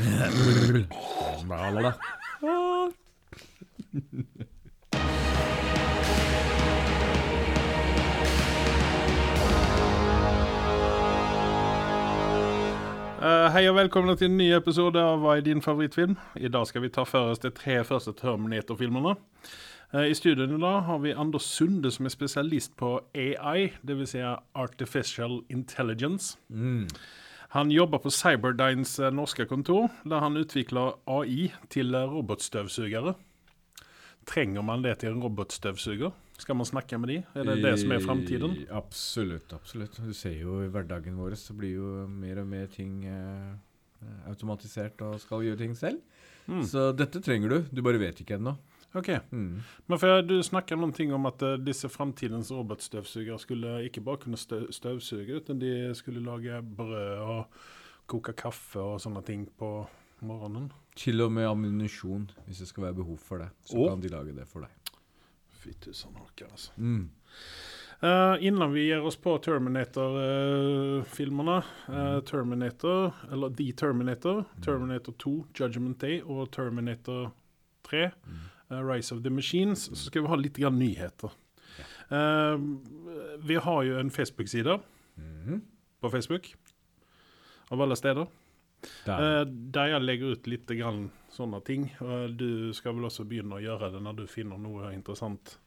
Eh, hei og velkommen til en ny episode av Hva er din favorittfilm? I dag skal vi ta for oss de tre første Terminator-filmene. Eh, I studioet i dag har vi Anders Sunde, som er spesialist på AI, dvs. Si Artificial Intelligence. Han jobber på Cyberdynes eh, norske kontor, der han utvikler AI til eh, robotstøvsugere. Trenger man det til en robotstøvsuger? Skal man snakke med de? Er det det som er framtiden? Absolutt. absolutt. Du ser jo i hverdagen vår så blir jo mer og mer ting eh, eh, automatisert og skal gjøre ting selv. Mm. Så dette trenger du. Du bare vet ikke ennå. Ok, Mm. men for Du snakker noen ting om at uh, disse framtidens robotstøvsugere skulle ikke bare kunne stø støvsuge, men de skulle lage brød og koke kaffe og sånne ting på morgenen. Til og med ammunisjon, hvis det skal være behov for det. Så og? kan de lage det for deg. Fy tusen orker, altså. Mm. Uh, innan vi gir oss på Terminator-filmene eh, Terminator, eller The Terminator, Terminator 2, Judgment Day og Terminator 3, eh, Rise of the Machines, så skal vi ha litt grann nyheter. Eh, vi har jo en Facebook-side Mhm. på Facebook, av alle steder. Der. Eh, der jeg legger ut litt grann sånne ting. Du skal vel også begynne å gjøre det når du finner noe interessant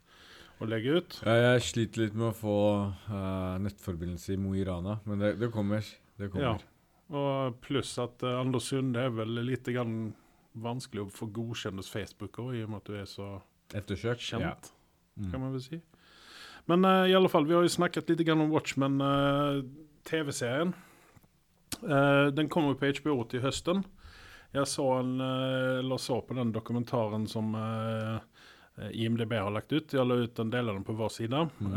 å legge ut. Ja, jeg sliter litt med å få eh, nettforbindelse i Mo i Rana, men det, det kommer. Det Ja. Og pluss at Anders Sunde er vel litt grann vanskelig å få godkjent hos Facebook òg, i og med at du er så Ettersøkt. kjent, Ja. Mm. kan man vel si. Men uh, i alle fall, vi har jo snakket litt om Watchmen, uh, TV-serien. Uh, den kommer på HBO til høsten. Jeg så, en, eller så på den dokumentaren som IMDb har lagt ut. Jeg la ut en del av den på vår side. Mm.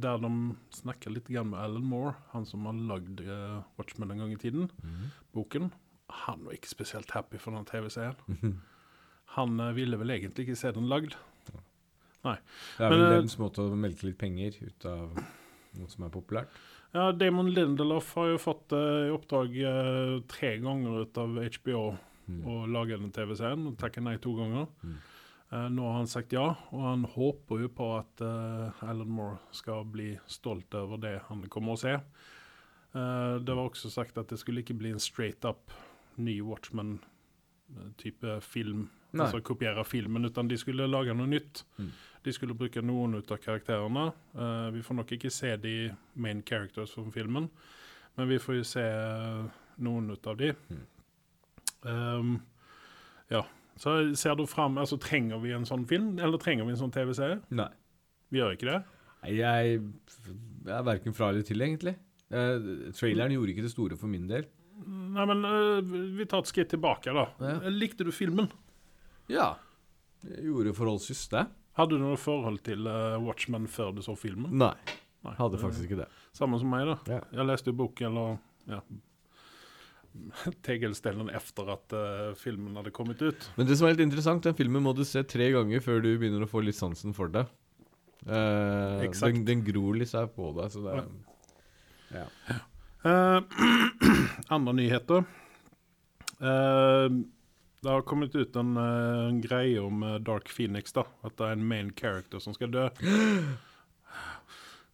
der de snakker litt med Alan Moore, han som har lagd Watchmen en gang i tiden Mm. boken. Han var ikke spesielt happy for den TV-serien. Mhm. Han uh, ville vel egentlig ikke se den lagd. Det er vel eh, deres måte å melke litt penger ut av noe som er populært. Ja, Damon Lindelof har jo fått uh, i oppdrag uh, tre ganger ut av HBO Mm. å lage den TV-serien, og takker nei to ganger. Mm. Uh, nå har han sagt ja, og han håper jo på at eh, Alan Moore skal bli stolt over det han kommer å se. Eh, det var også sagt at det skulle ikke bli en straight up ny Watchmen-type film. Nei. Altså kopiere filmen, utan de skulle lage noe nytt. Mm. De skulle bruke noen ut av karakterene. Uh, vi får nok ikke se de main characters fra filmen, men vi får jo se noen ut av de. Mm. Um, ja. Så ser du fram Altså, trenger vi en sånn film, eller trenger vi en sånn TV-serie? Nei. Vi gjør ikke det. Nei, Jeg, jeg er verken fra eller til, egentlig. Uh, traileren gjorde ikke det store for min del. Nei, men eh, vi tar et skritt tilbake, da. Ja. Likte du filmen? Ja. Jeg gjorde forholdsvis det. Hadde du noe forhold til eh, Watchmen før du så filmen? Nei. Nei. Hadde faktisk ikke det. Samme som meg, da. Ja. Jeg leste boken, eller ja, tegelstenen etter at uh, filmen hadde kommet ut. Men det som er litt interessant, den filmen må du se tre ganger før du begynner å få litt sansen for det. Uh, den, den gror litt seg på deg, så det er ja. Eh, andre nyheter. Uh, det har kommet ut en, eh, en greie om Dark Phoenix, da. At det er en main character som skal dø.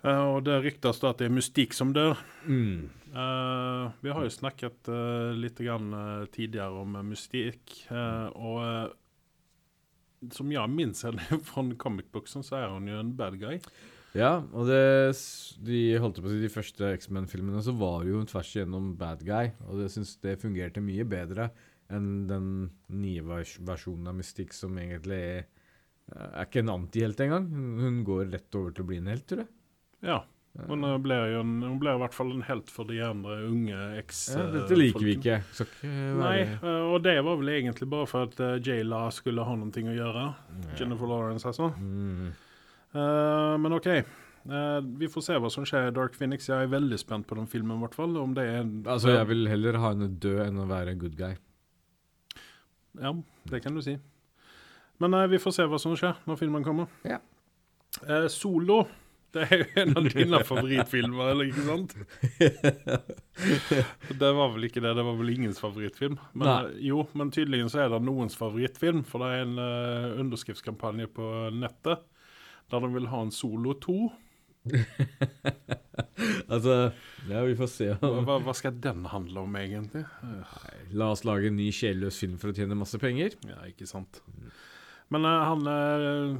Uh, og det ryktes da at det er Mystikk som dør. Mm. Vi har jo snakket uh, litt grann, tidligere om uh, Mystikk, og som jeg minns henne fra comic-booksen, så er hun jo en bad guy. Ja, og det, de holdt på å si de første X-Men-filmene, så var det jo tvers igjennom bad guy. Og jeg syns det fungerte mye bedre enn den nye vers versjonen av Mystikk, som egentlig er, er ikke en antihelt engang. Hun, går rett over til å bli en helt, tror jeg. Ja. Hun eh, ble jo en, hun ble i hvert fall en helt for de andre unge eks... Ja, eh, dette liker vi ikke. Så, Nei, eh, og det var vel egentlig bare for at Jayla skulle ha noe å gjøre. Jennifer Lawrence, altså. Mm. Eh, men OK. Uh, vi får se hva som skjer i Dark Phoenix. Jeg er veldig spent på den filmen, i hvert fall. Om det er Altså, jeg vil heller ha henne død enn å være en good guy. Ja, det kan du si. Men uh, vi får se hva som skjer når filmen kommer. Ja. Eh, Solo Det er jo en av dine favorittfilmer, eller ikke sant? Det var vel ikke det, det var vel ingens favorittfilm. Men, Nei. jo, men tydeligvis er det noens favorittfilm, for det er en uh, underskriftskampanje på nettet der de vil ha en Solo 2. Altså, ja, vi får se. Hva, hva- skal den handle om, egentlig? Nei, La oss lage en ny sjelløs film for å tjene masse penger. Ja, ikke sant. Men uh, han uh,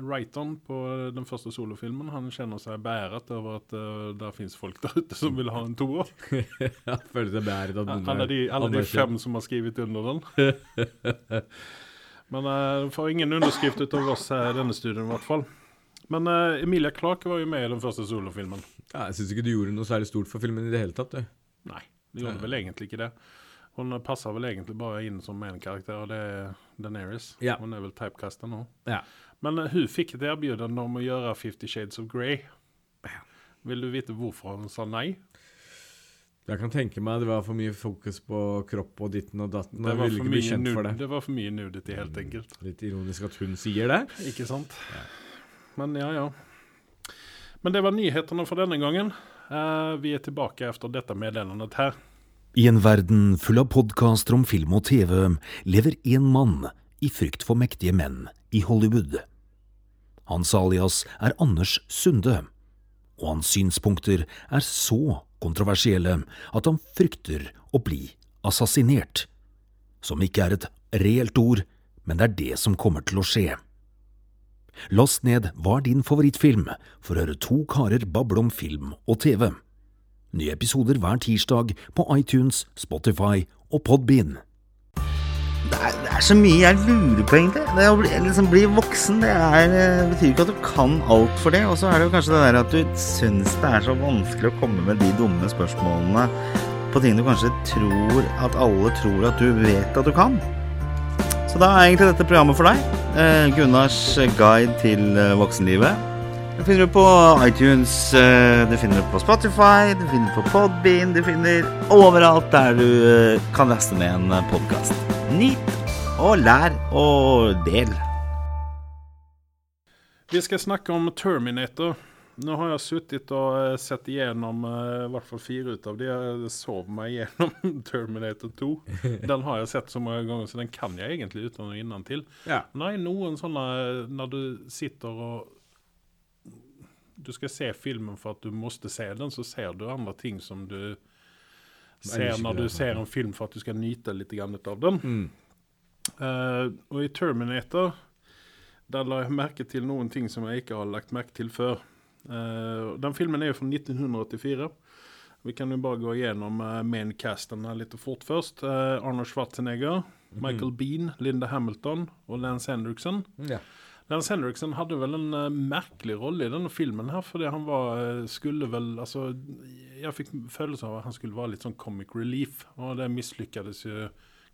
Wrighton på den første solofilmen Han kjenner seg beæret over at uh, det fins folk der ute som vil ha en toer. han føler seg bæret av noen Alle de, alle de fem som har skrevet under den. Men uh, får ingen underskrift ut av oss her i denne studien, i hvert fall. Men uh, Emilia Clarke var jo med i den første solofilmen. Ja, jeg syns ikke du gjorde noe særlig stort for filmen i det hele tatt. Du. Nei, du gjorde vel egentlig ikke det. Hun passer vel egentlig bare inn som en karakter, og det er Daenerys. Ja. Hun er vel typecasta nå. Ja. Men uh, hun fikk et tilbud om å gjøre Fifty Shades of Grey. Vil du vite hvorfor hun sa nei? Jeg kan tenke meg det var for mye fokus på kropp og ditten og datten. Det var, ville for ikke bli mye kjent for det. det var for mye nudity, helt enkelt. Litt ironisk at hun sier det. Ikke sant? Men ja, ja. Men det var nyhetene for denne gangen. Uh, vi er tilbake etter dette meddelandet her. I en verden full av podkaster om film og TV lever én mann i frykt for mektige menn i Hollywood. Hans alias er Anders Sunde, og hans synspunkter er så kontroversielle at han frykter å bli assassinert. Som ikke er et reelt ord, men det er det som kommer til å skje. Last ned Hva er din favorittfilm for å høre to karer bable om film og TV. Nye episoder hver tirsdag på iTunes, Spotify og Podbean. Det er, det er så mye jeg lurer på, egentlig. Det å bli, liksom bli voksen det er, eh, betyr ikke at du kan alt for det. Og så er det jo kanskje det der at du syns det er så vanskelig å komme med de dumme spørsmålene på ting du kanskje tror at alle tror at du vet at du kan. Så da er egentlig dette programmet for deg. Eh, Gunnars guide til eh, voksenlivet. Det finner du på iTunes, eh, du finner det på Spotify, du finner det på Podbean, du finner overalt der du eh, kan laste ned en podkast. Nyt og lær og del. Vi skal snakke om Terminator. Nå har jeg sittet og eh, sett igjennom eh, i hvert fall fire ut av de. Jeg sov meg gjennom Terminator 2. Den har jeg sett så mange ganger, så den kan jeg egentlig uten og innantil. Ja. Nei, noen sånne eh, når du sitter og Du skal se filmen for at du måste se den, så ser du andre ting som du ser når du ser en film for at du skal nyte litt grann av den. Mm. Uh, og i Terminator der la jeg merke til noen ting som jeg ikke har lagt merke til før. Uh, den filmen er jo fra 1984. Vi kan jo bare gå igjennom uh, maincasten her litt fort først. Uh, Arnold Schwarzenegger, Michael Bean, Linda Hamilton og Lance Henriksen. Ja. Lance Henriksen hadde vel en uh, merkelig rolle i denne filmen her, fordi han var, eh, skulle vel Altså, jeg fikk følelsen av at han skulle være litt sånn comic relief, og det mislykkes jo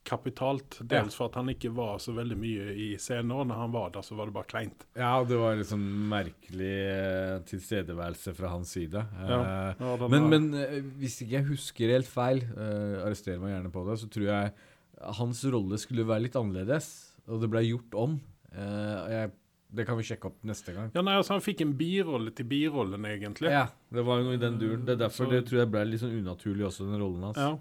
kapitalt. Dels for at han ikke var så veldig mye i scenen, og når han var der, så var det bare kleint. ja, det var en sånn merkelig uh, tilstedeværelse fra hans side. Ja. Eh, Ja, men, var- men uh, hvis ikke jeg husker helt feil, uh, arrester meg gjerne på det, så tror jeg hans rolle skulle være litt annerledes, og det ble gjort om. Jeg, det kan vi sjekke opp neste gang. Ja, nei, altså Han fikk en birolle til birollen, egentlig. Ja, det var noe i den duren. Det er derfor Så- det tror jeg ble litt sånn unaturlig også, den rollen hans. Ja.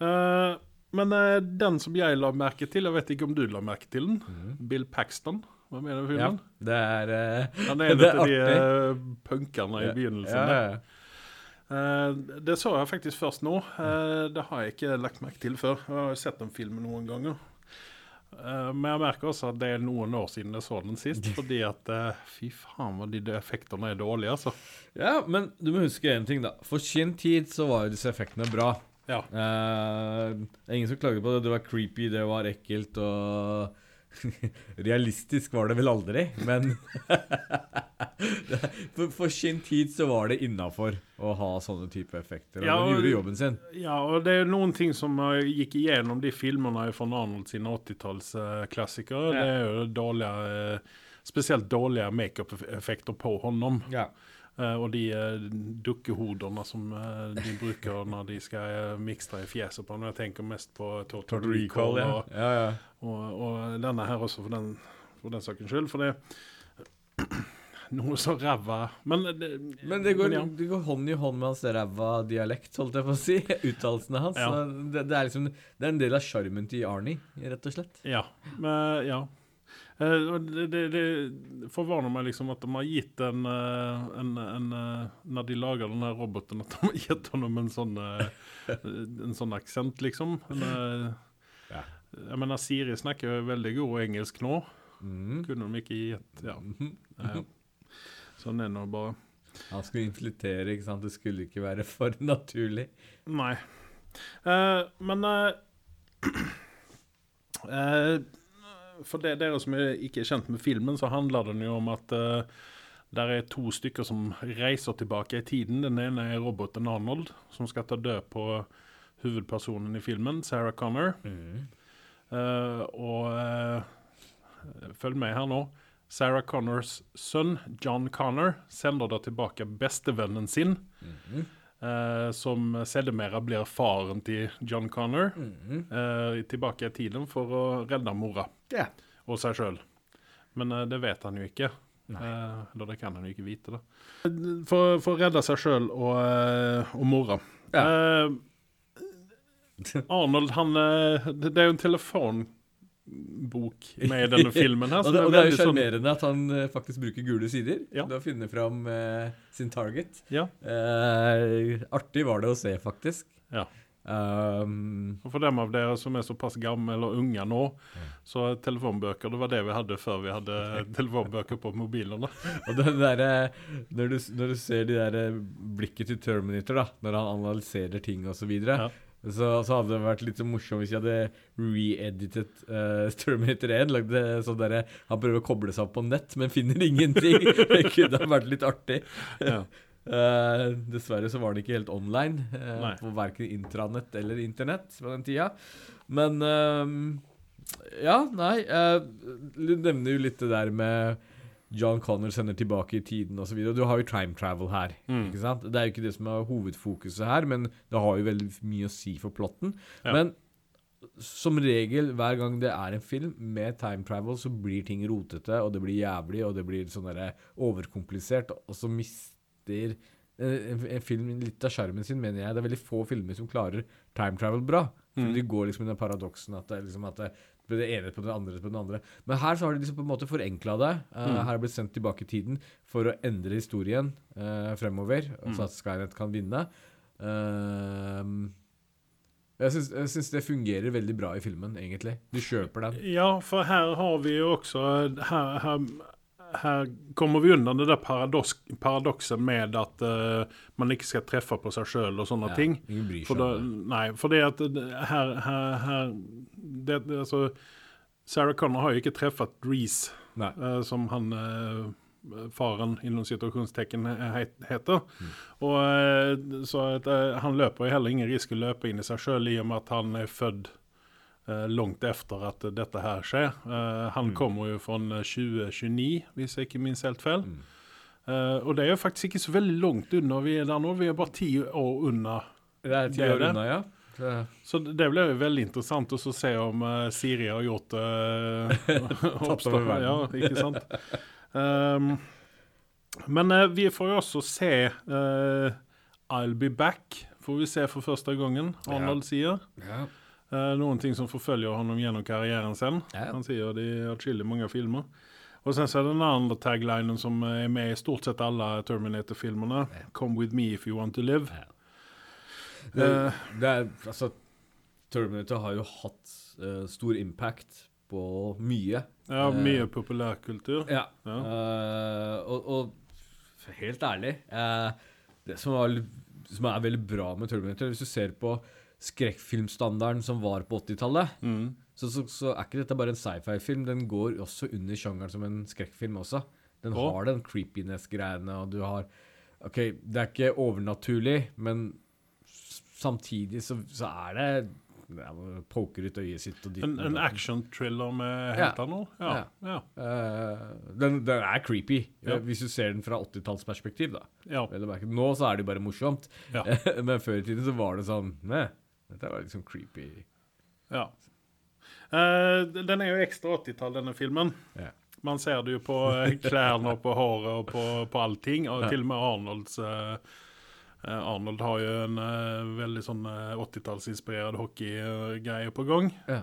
Uh, men uh, den som jeg la merke til, jeg vet ikke om du la merke til den, Bill Paxton. Hva mener du filmen? Ja, det er uh, Han er en det av de uh, punkerne i begynnelsen. Ja, ja, det så jeg faktisk først nå. Det har jeg ikke lagt merke til før. Jeg har jo sett den filmen noen ganger. Eh, men jeg merker også at det er noen år siden jeg så den sist. Fordi at uh, fy faen, hva de effektene er dårlige, altså. Ja, men du må huske en ting, da. For sin tid så var jo disse effektene bra. Ja. Uh, ingen som klager på det. Det var creepy, det var ekkelt og Realistisk var det vel aldri, men for, for sin tid så var det innafor å ha sånne type effekter. Og Ja, og- gjorde jobben sin. Ja, og det er noen ting som eh, gikk igjennom de filmene fra Arnold sine 80-tallsklassikere. Ja. Det er jo dårlige eh, Spesielt dårlige makeup-effekter på honom. Ja. Eh, og de uh, dukkehodene som eh, de bruker når de skal mikse i fjeset på. Jeg tenker mest på Total, Recall, ja. og, ja, ja. og, og denne her også, for den, for den sakens skyld. For det noe så ræva Men, det, Men det går, det går hånd i hånd med hans ræva dialekt, holdt jeg på å si. Uttalelsene hans. Ja. Det, det er liksom Det er en del av sjarmen til Arnie, rett og slett. Ja. Men, ja. Eh, det, det, det forvarner meg liksom at de har gitt en, eh, en, en eh, Når de lager denne roboten, at de har gitt ham en sånn En sånn aksent, liksom. En, Ja. Jeg mener, Siri snakker jo veldig god engelsk nå. Mm. Kunne de ikke gitt Ja. Mhm. ja. Sånn er det nå bare. Han skulle infiltrere, ikke sant. Det skulle ikke være for naturlig. Nei. Uh, men uh, eh, For det, dere som er ikke er kjent med filmen, så handler den jo om at uh, der er to stykker som reiser tilbake i tiden. Den ene er roboten Arnold, som skal ta død på hovedpersonen i filmen, Sarah Connor. Eh, og uh, følg med her nå. Sarah Connors sønn, John Connor, sender da tilbake bestevennen sin, eh, som sedermere blir faren til John Connor, eh, tilbake i tiden for å redde mora yeah. og seg sjøl. Men uh, det vet han jo ikke. Eller det kan han jo ikke vite, da. For, for å redde seg sjøl og, og mora. Yeah. Arnold, han Det er jo en telefonbok med i denne filmen her. og det, og det er jo sjarmerende sånn- at han eh, faktisk bruker gule sider Ja. å finne fram uh, sin target. Ja. Uh, artig var det å se, faktisk. Ja. Um, Og for dem av dere som er såpass gamle eller unge nå, så er telefonbøker det var det vi hadde før vi hadde telefonbøker på mobilene. og det der, når, du, når du ser de der blikket til Terminator, da, når han analyserer ting og så videre, Ja. Så, så hadde det vært litt så morsomt hvis jeg hadde re-editet uh, Terminator 1. Lagd det sånn der, Han prøver å koble seg opp på nett, men finner ingenting. det kunne ha vært litt artig. Ja. Uh, dessverre så var det ikke helt online uh, på verken intranett eller internett på den tida. Men uh, Ja, nei eh, Du nevner jo litt det der med John Connor sender tilbake i tiden osv. Du har jo time travel her. Mm. ikke sant? Det er jo ikke det som er hovedfokuset her, men det har jo veldig mye å si for plotten. Ja. Men som regel, hver gang det er en film med time travel, så blir ting rotete, og det blir jævlig, og det blir sånn overkomplisert, og så mister eh, en, en film litt av sjarmen sin, mener jeg. Det er veldig få filmer som klarer time travel bra. For Mm. De går liksom i den paradoksen at det, liksom at det blir det ene på den andre på den andre. Men her så har de liksom på en måte forenkla det. Uh, Mm. Her det blitt sendt tilbake i tiden for å endre historien uh, fremover, Mm. så at Skynet kan vinne. Uh, jeg syns- jeg syns det fungerer veldig bra i filmen, egentlig. Du kjøper den. Ja, for her har vi jo også Her, her, her kommer vi unna det der paradoks, paradokset med at uh, man ikke skal treffe på seg sjøl og sånne Ja, ting. For da, det. nei, for det at her, her, her det, altså, Sarah Connor har jo ikke truffet Reece, eh, som han uh, faren innen situasjonstegn he- heter. Mm. Og Så at, han løper jo heller ingen risk å løpe inn i seg sjøl i og med at han er født eh, langt etter at dette her skjer. Eh, han Mm. kommer jo fra 2029, hvis jeg ikke minst helt feil. Mm. Eh, og det er jo faktisk ikke så veldig langt unna vi er der nå. Vi er bare ti år unna. Det er ti år unna, ja. Så- Så det det blir jo veldig interessant å se om uh, Siri har gjort uh, over. Ja, ikke sant. Um, men uh, vi får jo også se uh, I'll be back, får vi se for første gangen, Arnold sier. Ja. Eh, noen ting som forfølger honom gjennom karrieren sin. Ja. Han sier det i atskillig mange filmer. Og sen så er det den andre taglinen som er med i stort sett alle Terminator-filmene. Come with me if you want to live. Det, Eh. det er, altså, Terminator har jo hatt uh, stor impact på mye. Ja, mye mye populærkultur. Ja. Ja. Uh, og, og helt ærlig Det som, var, som er veldig bra med Terminator Hvis du ser på skrekkfilmstandarden som var på 80-tallet, Mm. så, så, så er ikke dette bare en sci-fi-film. Den går også under sjangeren som en skrekkfilm også. Den oh. har den creepiness-greiene, og du har OK, det er ikke overnaturlig, men samtidig så, så er det ja, man Poker ut øyet sitt og ditt En, en action-thriller med Ja. helter nå? Ja. ja. Eh, den, den er creepy, Ja. eh, hvis du ser den fra 80-tallsperspektiv. da. ja. Nå så er det bare morsomt, Ja. men før i tiden så var det sånn Nei, dette var liksom creepy. ja. Eh, den er jo ekstra 80-tall, denne filmen. Ja. Man ser det jo på eh, klærne og på håret og på, på allting. Og Ja. til og med Arnolds eh, eh, Arnold har jo en eh, veldig sånn eh, 80-tallsinspirert hockeygreie på gang. Ja.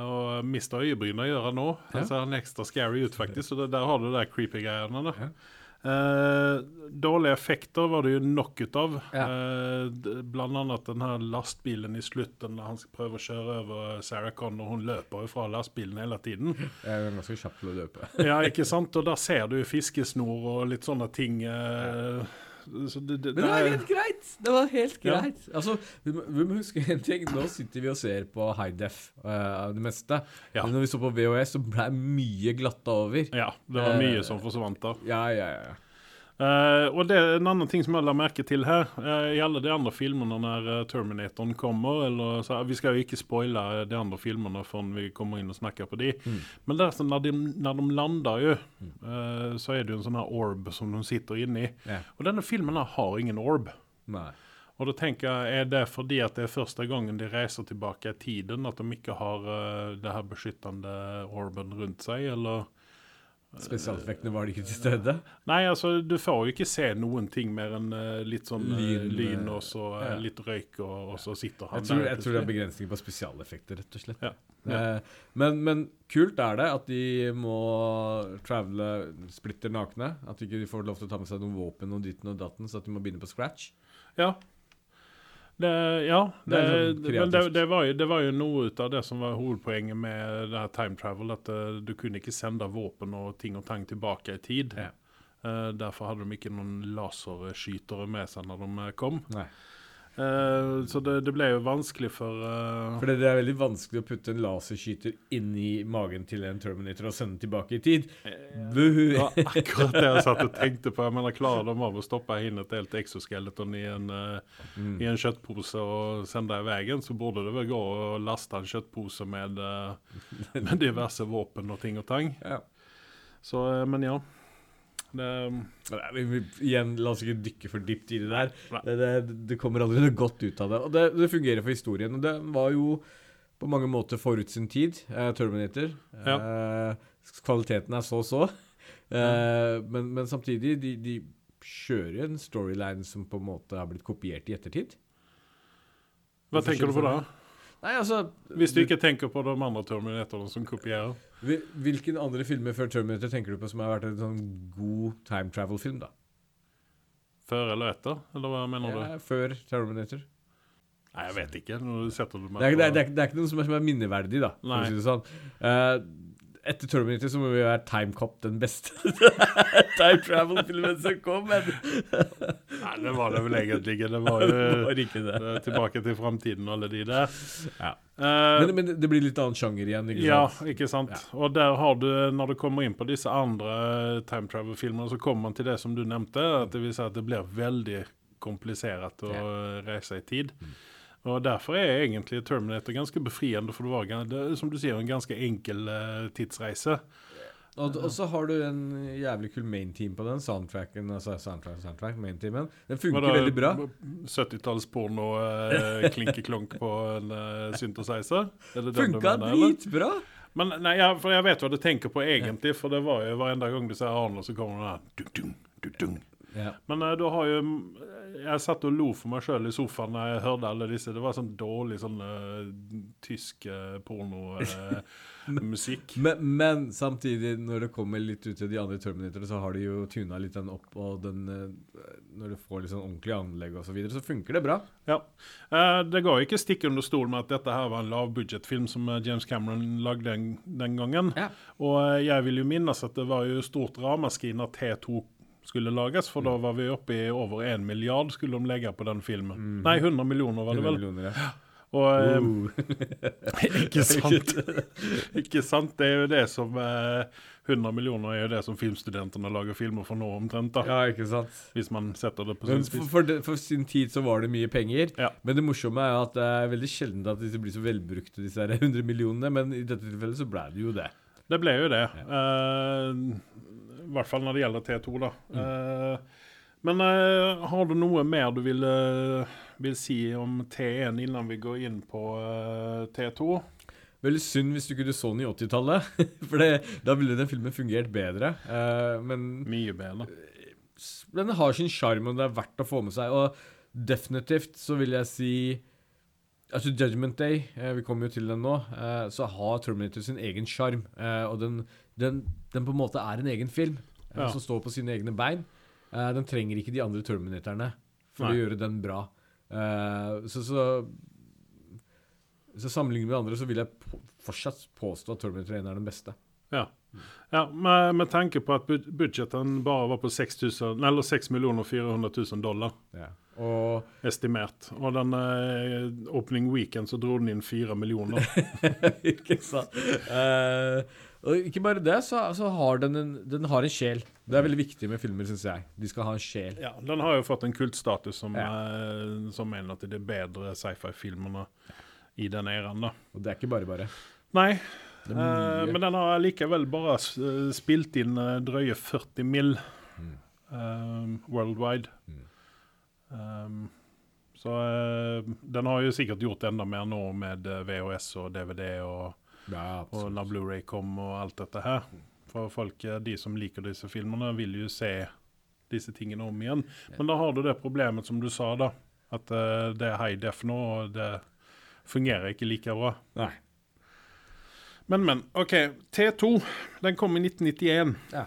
Og mista øyebrynene gjør han nå. Han ser han ekstra scary ut, faktisk. Så det, der har du de der creepy-greiene. da. Ja. Eh, dårlige effekter var det jo nok ut av. Ja. Eh, d- blant annet den her lastbilen i slutten, Da han prøve å kjøre over Sarah Connor. Hun løper jo fra lastbilen hele tiden. Jeg er ganske kjapp til å løpe. Ja, ikke sant? Og da ser du fiskesnor og litt sånne ting. eh, så det, det, Men det var helt greit! Det var helt Ja. greit. Altså, vi må, vi må huske en ting. Nå sitter vi og ser på high def uh, det meste. Ja. Men når vi så på VHS, så ble mye glatta over. ja, det var mye uh, som forsvant da. Ja, ja, ja. Eh, og det er en annen ting som jeg la merke til her. uh, I alle de andre filmene når eh, Terminatoren kommer eller så, Vi skal jo ikke spoile de andre filmene før vi kommer inn og snakker på de. Mm. Men der, så når, de, når de lander, jo, eh, så er det jo en sånn her orb som de sitter inni. Yeah. Og denne filmen har ingen orb. Nei. Og da tenker jeg, Er det fordi at det er første gangen de reiser tilbake i tiden, at de ikke har det her beskyttende orben rundt seg, eller Spesialeffektene var det ikke til stede. Nei, altså, du får jo ikke se noen ting mer enn eh, litt sånn eh, Lyn, lyn, eh, og så ja. litt røyk, og, og så sitter han Jeg tror, der jeg tror det er begrensninger på spesialeffekter, rett og slett. Ja. Ja. Men, men kult er det at de må travele splitter nakne. At de ikke får lov til å ta med seg noen våpen og ditten og datten, så at de må begynne på scratch. Ja. Det, ja, Det det, sånn men det, det, var jo, det var jo noe ut av det som var hovedpoenget med det her time travel, at uh, du kunne ikke sende våpen og ting og tang tilbake i tid. Ja. Uh, derfor hadde de ikke noen laserskytere med seg når de eh, kom. Nei. Eh, så det, det ble jo vanskelig for uh... For det det er veldig vanskelig å putte en laserskyter inn i magen til en Terminator og sende den tilbake i tid. Buhu! Det var akkurat det jeg satt og tenkte på. Jeg mener, Klarer de av å stoppe inn et helt exoskeleton i en, uh, Mm. i en kjøttpose og sende i veien, så burde det vel gå å laste en kjøttpose med, eh, med diverse våpen og ting og tang. Ja. Så, eh, men ja. Det, Nei, vi- Igjen, la oss ikke dykke for dypt i det der. Det, det, det kommer aldri noe godt ut av det. Og det, det fungerer for historien. Og det var jo på mange måter forut sin tid, eh, Terminator. Eh, kvaliteten er så så. Eh, men, men samtidig, de, de kjører en storyline som på en måte har blitt kopiert i ettertid. hva tenker du på da? Nei, altså Hvis du ikke tenker på de andre Terminatorene som kopierer? Hvil- Hvilken andre filmer før Terminator tenker du på som har vært en sånn god time travel-film, da? Før eller etter? Eller hva mener du? Før Terminator. Nei, jeg vet ikke. Når du setter det Det er, det, er, det, er, det er ikke noe som er, som er minneverdig, da. For Nei. å si det sånn. Eh, etter Terminator så må vi være Time Cop den beste time travel-filmen som kom, men Nei, det var det vel egentlig ikke. Det var det jo var ikke det. Tilbake til framtiden og alle de der. Ja. Uh, Men, men det blir litt annen sjanger igjen, ikke Ja, sant? ikke sant. Ja. Og der har du, når du kommer inn på disse andre time travel-filmene, så kommer man til det som du nevnte, at det vil si at det blir veldig komplisert å reise i tid. Mm. Og derfor er egentlig Terminator ganske befriende, for det var som du sier, en ganske enkel uh, tidsreise. Og, og så har du en jævlig kul mainteam på den, soundtracken, altså soundtrack, soundtrack main teamen. Den funker veldig bra. 70-tallsporno, uh, klinkeklonk på en uh, synthesizer? Er Funka dritbra! Men nei, jeg, for jeg vet hva du tenker på egentlig, for det var jo hver eneste gang du ser Arnold, så kommer den der Dun, dun, dun, dung. Ja. Men uh, da har jo Jeg satt og lo for meg sjøl i sofaen da jeg hørte alle disse. Det var sånn dårlig sånn uh, tysk uh, pornomusikk. Men, men samtidig, når det kommer litt ut til de andre Terminatorene, så har de jo tuna litt den opp, og den eh, Når du får litt sånn ordentlig anlegg og så videre, så funker det bra. ja. Eh, det jo ikke stikk under stol med at dette her var en lavbudsjettfilm som eh, James Cameron lagde den, den gangen. Ja. Og eh, jeg vil jo minnes at det var jo stort ramaskri når T2 skulle lages, for da var vi oppe i over en milliard skulle de legge på den filmen. Nei, 100 millioner var det 100 vel. ja. Og eh, Uh. Ikke sant? ikke sant? Det er jo det som eh, 100 millioner er jo det som filmstudentene lager filmer for nå, omtrent. da ja, ikke sant? Hvis man setter det på sin for, spiss. for, det, for sin tid så var det mye penger. Ja. Men det morsomme er at det er veldig sjelden at disse blir så velbrukte, disse her 100 millionene. Men i dette tilfellet så ble det jo det. Det ble jo det. Eh, I hvert fall når det gjelder T2, da. Mm. Eh, men eh, har du noe mer du vil, eh, vil si om T1 innan vi går inn på eh, T2? Veldig synd hvis du ikke så den i 80-tallet. For det, da ville den filmen fungert bedre. Eh, men Mye bedre. den har sin sjarm, og det er verdt å få med seg. Og definitivt så vil jeg si Altså Judgment Day, vi kommer jo til den nå, eh, så har Terminator sin egen sjarm. Eh, og den, den, den på en måte er en egen film eh, Ja. som står på sine egne bein. Uh, den trenger ikke de andre Terminatorene for Nei. å gjøre den bra. Uh, så, så så sammenlignet med andre så vil jeg på, fortsatt påstå at Terminator 1 er den beste. Ja. ja med, med tanke på at bud budsjetten bare var på 6, 000, eller 6 400 000 dollar Og estimert. Og den eh, opening weekend så dro den inn 4 millioner. Ikke sant? Uh, og ikke bare det, så, så har den en, den har en sjel. Det er veldig viktig med filmer, syns jeg. De skal ha en sjel. Ja, den har jo fått en kultstatus som, Ja. uh, som mener at det de bedre sci-fi-filmene i den æraen. da. Og det er ikke bare bare. Nei, er men den har likevel bare spilt inn drøye 40 mill. eh, worldwide. Mm. Um, så uh, den har jo sikkert gjort enda mer nå med eh, VHS og DVD og, Ja, og når Blu-ray kom og alt dette her. For folk, eh, de som liker disse filmene, vil jo se disse tingene om igjen. Men da har du det problemet som du sa, da. At uh, det er high def nå, og det fungerer ikke like bra. Nei. Men, men. OK. T2 den kom i 1991. Ja.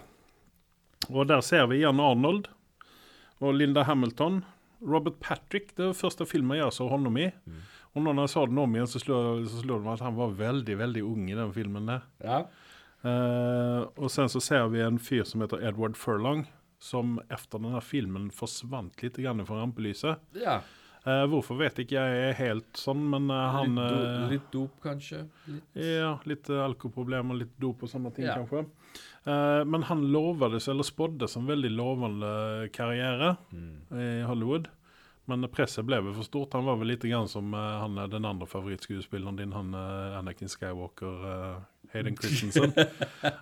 Og der ser vi igjen Arnold og Linda Hamilton. Robert Patrick, det var første filmen jeg så honom i. Mm. Og når jeg så den om igjen, så slo, så slo det meg at han var veldig veldig ung i den filmen. der. Ja. Uh, og sen så ser vi en fyr som heter Edward Furlong, som etter denne filmen forsvant litt grann fra rampelyset. ja. Eh, hvorfor vet ikke jeg helt sånn, men eh, han litt, do, eh, litt dop, kanskje? Litt. Ja, litt eh, alkoholproblemer, litt dop og sånne ting, Ja. kanskje. Men han lovades, eller spåddes, en veldig lovende karriere Mm. i Hollywood. Men presset ble vel for stort. Han var vel litt grann som han den andre favorittskuespilleren din, han Anakin Skywalker, uh, Hayden Christensen.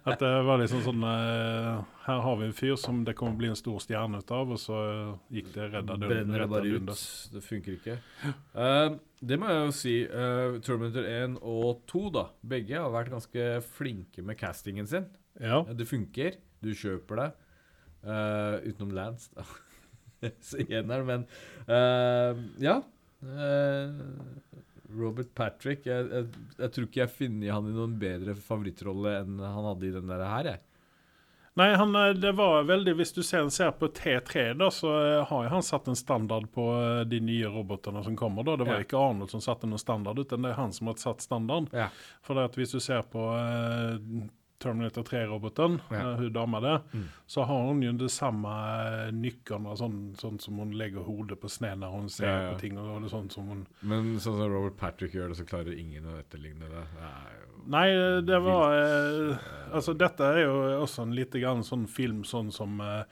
At det var liksom sånn uh, Her har vi en fyr som det kommer bli en stor stjerne ut av, og så eh, gikk det redda Brenner det bare ut. Det funker ikke. Uh, det må jeg jo si. Uh, Terminator 1 og 2, da. Begge har vært ganske flinke med castingen sin. Ja. Det funker. Du kjøper det. Uh, utenom Lance, da. Så igjen er det, men Ja. Eh, Robert Patrick jeg, jeg, jeg tror ikke jeg finner han i noen bedre favorittrolle enn han hadde i den der her, jeg. Nei, han, eh, det var veldig Hvis du ser, ser på T3, da, så eh, har jo han satt en standard på eh, de nye robotene som kommer. da. Det var Ja. ikke Arnold som satte noen standard, utan det er han som har satt standard. Ja. For at hvis du ser på Terminator 3-roboten, Ja. uh, hun dama der, Mm. så har hun jo det samme uh, nykkene, sånn, sånn som hun legger hodet på sne når hun ser Ja, ja. på ting. og er sånn som hun... Men sånn som Robert Patrick gjør det, så klarer ingen å etterligne det. det Nei, det var eh, Altså, dette er jo også en lite grann sånn film sånn som eh,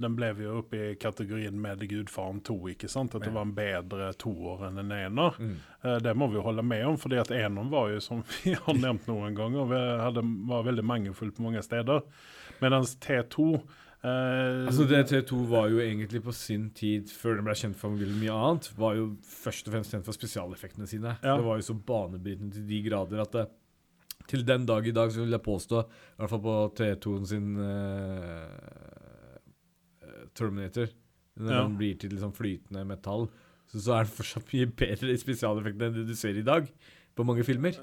Den ble jo oppe i kategorien med Gudfaren 2, ikke sant? At det var en bedre toer enn en ener. Mm. Eh, det må vi jo holde med om, fordi at eneren var jo, som vi har nevnt noen ganger, vi hadde, var veldig mangelfull på mange steder. Mens T2 eh, Altså T2 var jo egentlig på sin tid, før den ble kjent for veldig mye annet, var jo først og fremst kjent for spesialeffektene sine. Ja. Det var jo så banebrytende til de grader at det, til den dag i dag så vil jeg påstå, i hvert fall på T2-en sin eh, Terminator, når Ja. den blir til liksom flytende metall, så, så er den fortsatt mye bedre i spesialeffektene enn det du ser i dag på mange filmer.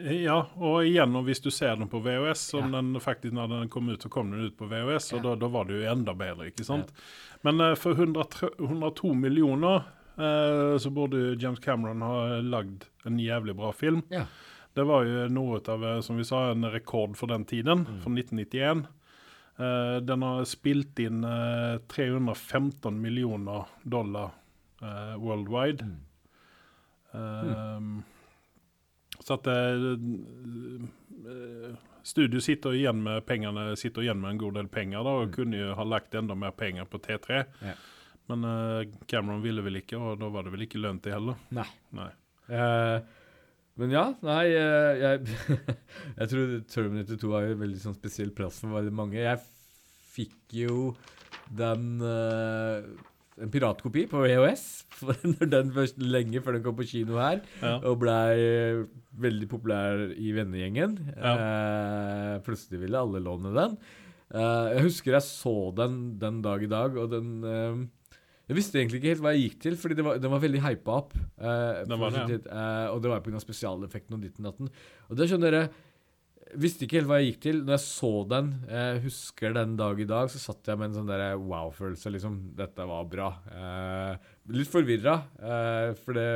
Ja, og igjen, og hvis du ser den på VHS, som Ja. den faktisk når den kom ut, så kom den ut på VHS, og Ja. da, da var det jo enda bedre, ikke sant? Men eh, for 100, 102 millioner eh, så burde James Cameron ha lagd en jævlig bra film. Ja. Det var jo noe av, eh, som vi sa, en rekord for den tiden, Mm. for 1991. Eh, den har spilt inn eh, 315 millioner dollar eh, worldwide. Mm. Mm. Så at eh, eh, Studio sitter igjen med pengene, sitter igjen med en god del penger da, og Mm. kunne jo ha lagt enda mer penger på T3. Ja. Men eh, Cameron ville vel ikke, og da var det vel ikke lønt det heller. Nei. Nei. Eh, men ja, nei eh, jeg, jeg tror Terminator 2 har jo en veldig sånn spesiell plass for veldig mange. Jeg fikk jo den eh, en piratkopi på EOS den først, lenge før den kom på kino her, Ja. og blei veldig populær i vennegjengen. Eh, plutselig ville alle låne den. Eh, jeg husker jeg så den den dag i dag, og den eh, Jeg visste egentlig ikke helt hva jeg gikk til, fordi det var, den var veldig hypa opp. Uh, Den var det, ja. eh, og det var pga. spesialeffekten og ditten datten. Og det skjønner dere Visste ikke helt hva jeg gikk til. Når jeg så den, jeg husker den dag i dag, så satt jeg med en sånn der wow-følelse. liksom, Dette var bra. Eh, litt forvirra, eh, for det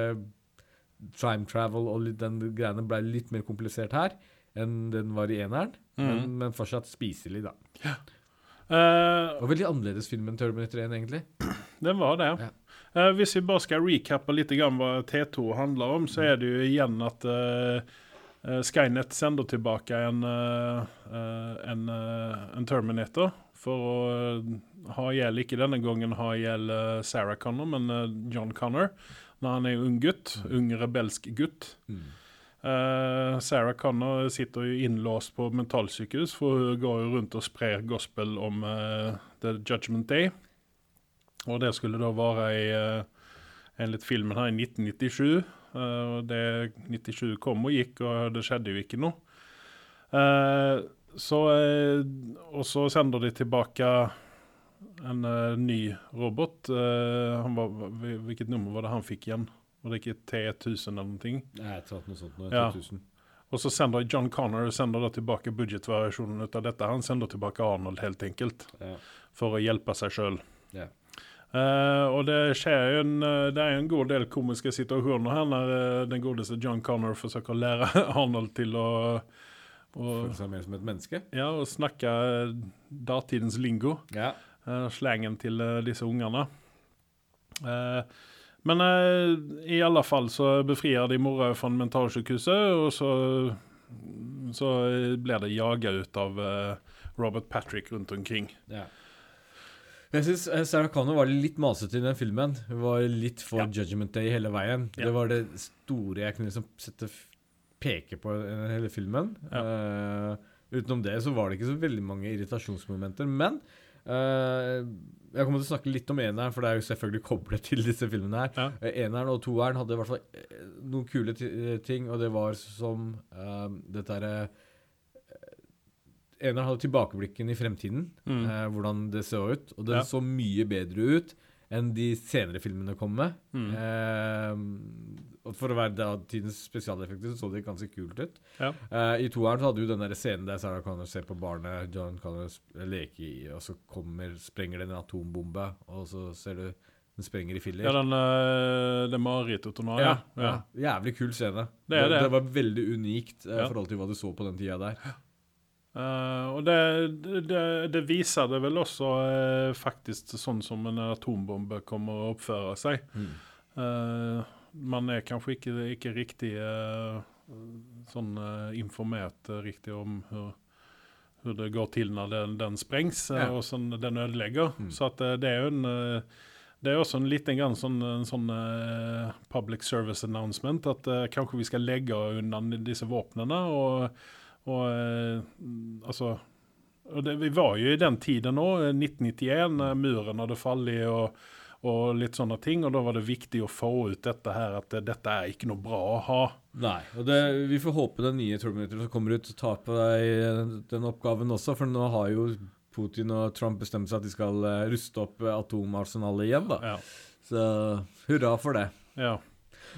time travel og litt, den greiene ble litt mer komplisert her enn den var i eneren. Men, men fortsatt spiselig, da. Det var veldig annerledes film enn Terminator 1, egentlig. Den var det. Ja. Uh, hvis vi bare skal recappe litt grann hva T2 handler om, så er det jo igjen at eh, Skynet sender tilbake en, uh, en, en Terminator for å ha i hjel ikke denne gangen ha i hjel Sarah Connor, men John Connor, når han er ung gutt, ung rebelsk gutt. Eh, Sarah Connor sitter jo innlåst på mentalsykehus, for hun går jo rundt og sprer gospel om The Judgment Day. Og det skulle da være i uh, enligt filmen her i 1997. eh, og det 97 kom og gikk, og det skjedde jo ikke noe. Eh, så eh, Og så sender de tilbake en eh, ny robot. Eh, han var, hvilket nummer var det han fikk igjen? Var det ikke T1000 eller noe? Nei, jeg tror noe sånt nå. Ja. 2000. Og så sender John Connor sender da tilbake budsjettvariasjonen ut av dette. Han sender tilbake Arnold, helt enkelt, Ja. for å hjelpe seg sjøl. Ja. Eh, og det skjer en, eh, det er en god del komiske situasjoner her når eh, den godeste John Connor forsøker å lære Arnold til å, Føle seg mer som et menneske. ja, og snakke datidens lingo. Ja. Uh, slangen til uh, disse ungene. Men i alle fall så befrir de mora fra mentalsykehuset, og så, så blir det jaga ut av Robert Patrick rundt omkring. Ja. Jeg syns Sarah Connor var litt masete i den filmen. Hun var litt for Ja. Judgment Day hele veien. Ja. Det var det store jeg kunne liksom sette peke på i hele filmen. Eh, utenom det så var det ikke så veldig mange irritasjonsmomenter. Men uh, jeg kommer til å snakke litt om eneren, for det er jo selvfølgelig koblet til disse filmene her. Ja. Eh, Eneren og toeren hadde i hvert fall eh, noen kule eh, ting, og det var som uh, dette herre Eneren hadde tilbakeblikken i fremtiden, Mm. eh, hvordan det så ut. Og det Ja. så mye bedre ut enn de senere filmene kom med. Mm. Eh, og for å være datidens spesialeffekter så så det ganske kult ut. Ja. Eh, I toeren så hadde du den der scenen der Sarah Connor ser på barnet John Connor leker leke i, og så kommer, sprenger det en atombombe, og så ser du den sprenger i filler. Ja, den, uh, det marerittet hun har, ja. ja. Jævlig kul scene. Det det. det var veldig unikt eh, i Ja. forhold til hva du så på den tida der. Eh, og det, det, det viser det vel også uh, faktisk sånn som en atombombe kommer å oppføre seg. Eh, man er kanskje ikke, ikke riktig sånn informert riktig om hur, det går til når den, den sprengs Ja. og sånn den ødelegger. Mm. Så at det er jo en det er også en liten grann sånn, en sånn uh, public service announcement at uh, kanskje vi skal legge unna disse våpnene. og og eh, altså og det, Vi var jo i den tiden nå, eh, 1991, eh, muren hadde fallet og, og litt sånne ting. Og da var det viktig å få ut dette her, at eh, dette er ikke noe bra å ha. Nei, og det, vi får håpe den nye Terminator som kommer ut, tar på deg den oppgaven også, for nå har jo Putin og Trump bestemt seg at de skal eh, ruste opp eh, atomarsenalet igjen, da. Ja. Så hurra for det. ja.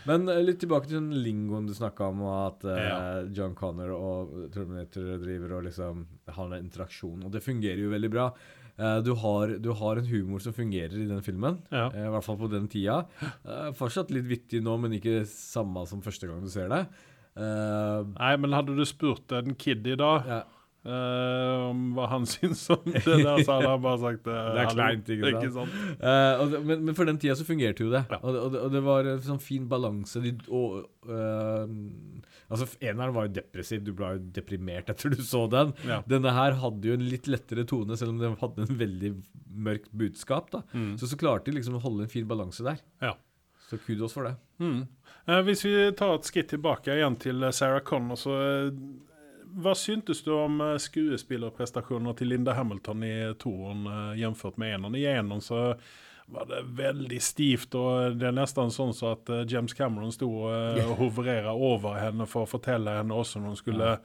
Men eh, litt tilbake til den lingoen du snakka om, at uh, Ja. John Connor og Terminator driver og liksom har en interaksjon, og det fungerer jo veldig bra. Uh, du, har, du har en humor som fungerer i den filmen, Ja. uh, i hvert fall på den tida. Fortsatt litt vittig nå, men ikke samme som første gang du ser det. Nei, men hadde du spurt en kid i dag ja. Eh, om hva han syns om det der, så hadde han bare sagt uh, Det er kleint, ikke sant? sant? Uh, og det, men, men for den tida så fungerte jo det. Ja. Og, det og, det og det var en sånn fin balanse. De, og, altså, Eneren var jo depressiv. Du ble jo deprimert etter du så den. Ja. Denne her hadde jo en litt lettere tone, selv om den hadde en veldig mørkt budskap. da. Mm. Så så klarte de liksom å holde en fin balanse der. Ja. Så kudos for det. Mm. Eh, hvis vi tar et skritt tilbake igjen til Sarah Connor, så hva syntes du om eh, skuespillerprestasjonene til Linda Hamilton i toeren eh, jämfört med eneren? I eneren så var det veldig stivt. og Det er nesten sånn så at eh, James Cameron sto og hoverera over henne for å fortelle henne hvordan hun skulle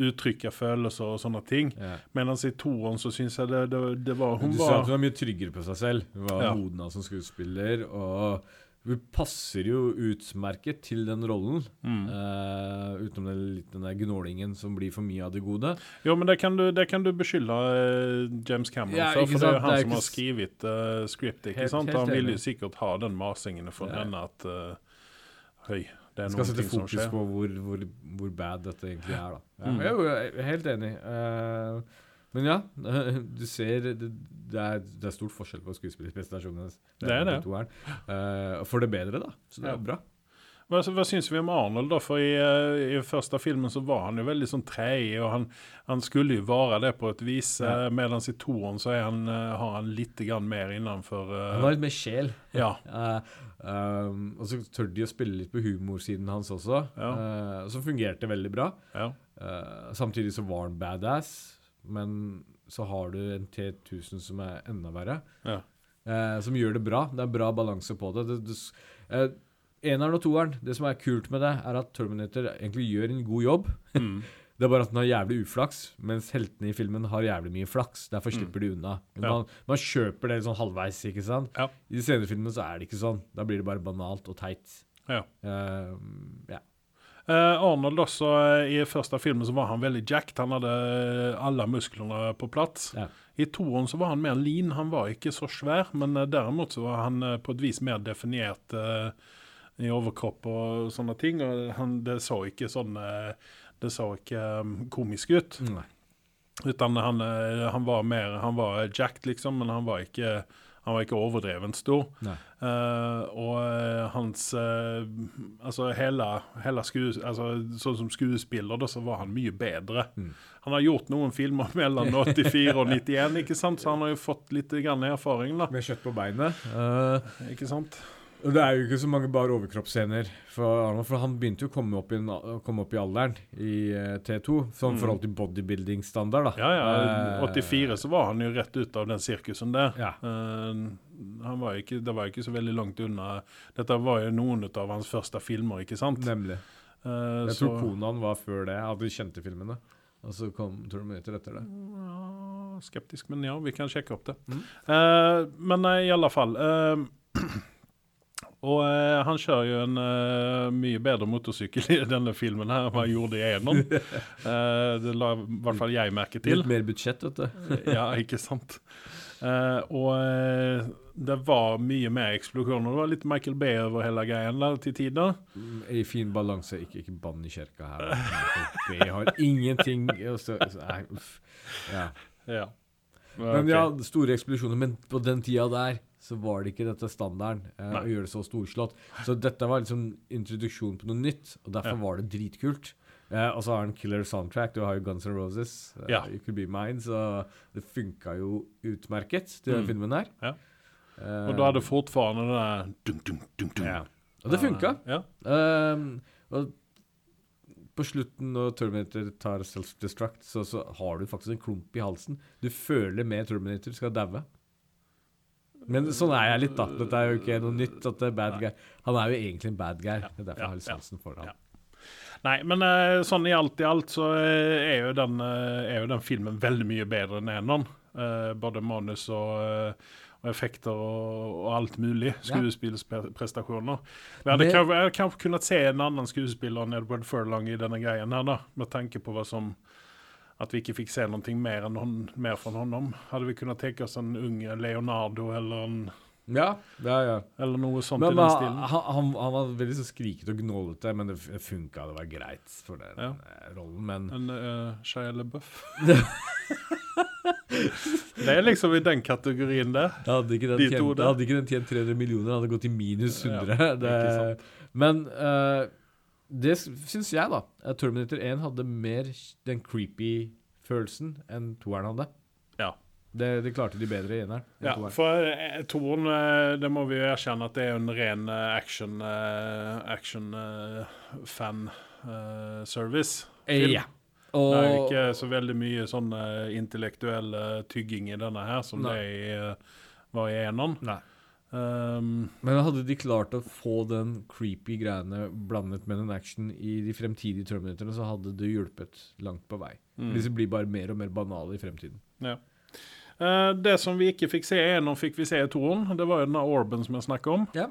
uttrykke følelser og sånne ting. Ja. Mens i toeren så syns jeg det, det, det var Hun du sa at hun var mye tryggere på seg selv. Hun var Ja. modna som skuespiller. Og hun passer jo utmerket til den rollen. mm. uh, utenom den, den der gnålingen som blir for mye av det gode. Jo, men det kan du, det kan du beskylde eh, James Cameron Ja, for, for det er jo han er som har skrevet uh, scriptet. ikke Helt- sant? helt Han vil jo sikkert ha den masingen for Ja. henne at uh, Høy, det er noe noen skjer. ting som fokus på hvor, hvor, hvor bad dette egentlig er. da. Ja, Mm. Jeg er jo helt enig. Eh, men ja, du ser det, det, er, det er stort forskjell på skuespillerprestasjonene. Det er det. her. Eh, for det bedre, da. Så det er bra. Hva, hva syns vi om Arnold? da? For i, eh, I første filmen så var han jo veldig sånn treig, og han, han skulle jo være det på et vis. Ja. Uh, Mens i toeren så han, eh, har han litt mer innenfor uh, Han har litt mer sjel. Ja. Uh, um, og så tør de å spille litt på humorsiden hans også, Ja. uh, som fungerte veldig bra. ja. Eh, samtidig så var han badass, men så har du en T1000 som er enda verre. Ja. Eh, som gjør det bra. Det er bra balanse på det. det, det eh, Eneren og toeren, det som er kult med det, er at Terminator egentlig gjør en god jobb. Mm. Det er bare at den har jævlig uflaks, mens heltene i filmen har jævlig mye flaks. Derfor slipper de unna. Mm. Ja. man, man kjøper det sånn halvveis, ikke sant? Ja. I de senere filmene så er det ikke sånn. Da blir det bare banalt og teit. Ja. Eh, ja. Eh, Arnold også, eh, I første filmen så var han veldig jacked. Han hadde eh, alle musklene på plass. Ja. I toeren så var han mer lean. Han var ikke så svær, men derimot så var han på et vis mer definert i overkropp og sånne ting. Og han, det så ikke sånn Det så ikke komisk ut. Nei. Utan han, han var mer Han var jacked, liksom, men han var ikke han var ikke overdrevent stor. Eh, og eh, hans uh, Altså hele, hele skues, altså, Sånn som skuespiller, da, så var han mye bedre. Mm. Han har gjort noen filmer mellom 84 og 91, ikke sant? så han har jo fått litt grann erfaring, da. Med kjøtt på beinet. Uh, Ikke sant? Og det er jo ikke så mange bare overkroppsscener for Arnold, for han begynte jo å komme opp i, komme opp i alderen i uh, T2, sånn Mm. forhold til bodybuilding-standard, da. Ja, ja. Eh, 84 så var han jo rett ut av den sirkusen der. Ja. Uh, han var ikke, det var ikke så veldig langt unna. Dette var jo noen av hans første filmer, ikke sant? Nemlig. Uh, Jeg så- tror han var før det, av de kjente filmene. Og så kom Terminator etter det. Ja, skeptisk, men ja, vi kan sjekke opp det. Mm. Eh, men eh, i alle fall eh, Og eh, han kjører jo en eh, mye bedre motorsykkel i denne filmen her enn han gjorde i Enon. Eh, det la i hvert fall jeg merke til. Litt mer budsjett, vet du. ja, ikke sant. Eh, og eh, det var mye mer eksplosjoner. Det var litt Michael Bay over hele greien der til tider. Mm, I fin balanse. Ikke, ikke bann i kjerka her. Michael Bay har ingenting så, så, Nei, uff. Ja. Ja. Men okay. ja, store eksplosjoner. Men på den tida der så var det ikke dette standarden eh, å gjøre det så storslått. Så dette var liksom introduksjon på noe nytt, og derfor Ja. var det dritkult. Eh, og så har han killer soundtrack. Du har jo Guns N' Roses. Eh, Ja. You Could Be Mine. Så det funka jo utmerket, til den Mm. filmen her. Ja. Eh, Og da hadde fortfarande den der dum, dum, dum, dum. ja. Og det funka. Ja. Ehm, og på slutten, når Terminator tar self-destruct, så, så har du faktisk en klump i halsen. Du føler med Terminator skal daue. Men sånn er jeg litt, da. Dette er jo ikke noe nytt. at det er bad guy. Han er jo egentlig en bad guy. Det er derfor jeg har litt sansen for ham. Nei, men eh, sånn i alt i alt så eh, er, jo den, eh, er jo den filmen veldig mye bedre enn eneren. Både manus og, og effekter og, og alt mulig. Skuespillprestasjoner. Vi hadde kanskje, kanskje kunnet se en annen skuespiller enn Edward Furlong i denne greien her, da, med tanke på hva som at vi ikke fikk se noe mer, enn hon, mer fra honom. Hadde vi kunnet tenke oss en ung Leonardo eller, en, Ja, ja, ja. eller noe sånt Men, i den han, stilen? han, han var veldig så skrikete og gnålete, men det funka. Det var greit for den Ja. eh, rollen. Men En uh, Shia LaBeouf. det er liksom i den kategorien det. hadde ikke den, De tjent, hadde ikke den tjent 300 millioner, hadde gått i minus 100. Ja, det, men eh, det syns jeg, da. at Terminator 1 hadde mer den creepy følelsen enn toeren hadde. Ja. Det, det klarte de bedre i eneren. Ja, toeren. for toeren, eh, det må vi jo erkjenne at det er en ren eh, action, eh, action eh, fan eh, service. film. Ja. Det er ikke så veldig mye sånn eh, intellektuell eh, tygging i denne her som Nei. det eh, var i eneren. Nei. Ehm, Men hadde de klart å få den creepy greiene blandet med en action i de fremtidige Terminatorene, så hadde det hjulpet langt på vei. Mm. Disse blir bare mer og mer banale i fremtiden. ja. Uh, det som vi ikke fikk se i eneren, fikk vi se i toeren. Det var jo denne orben som jeg snakket om. Ja.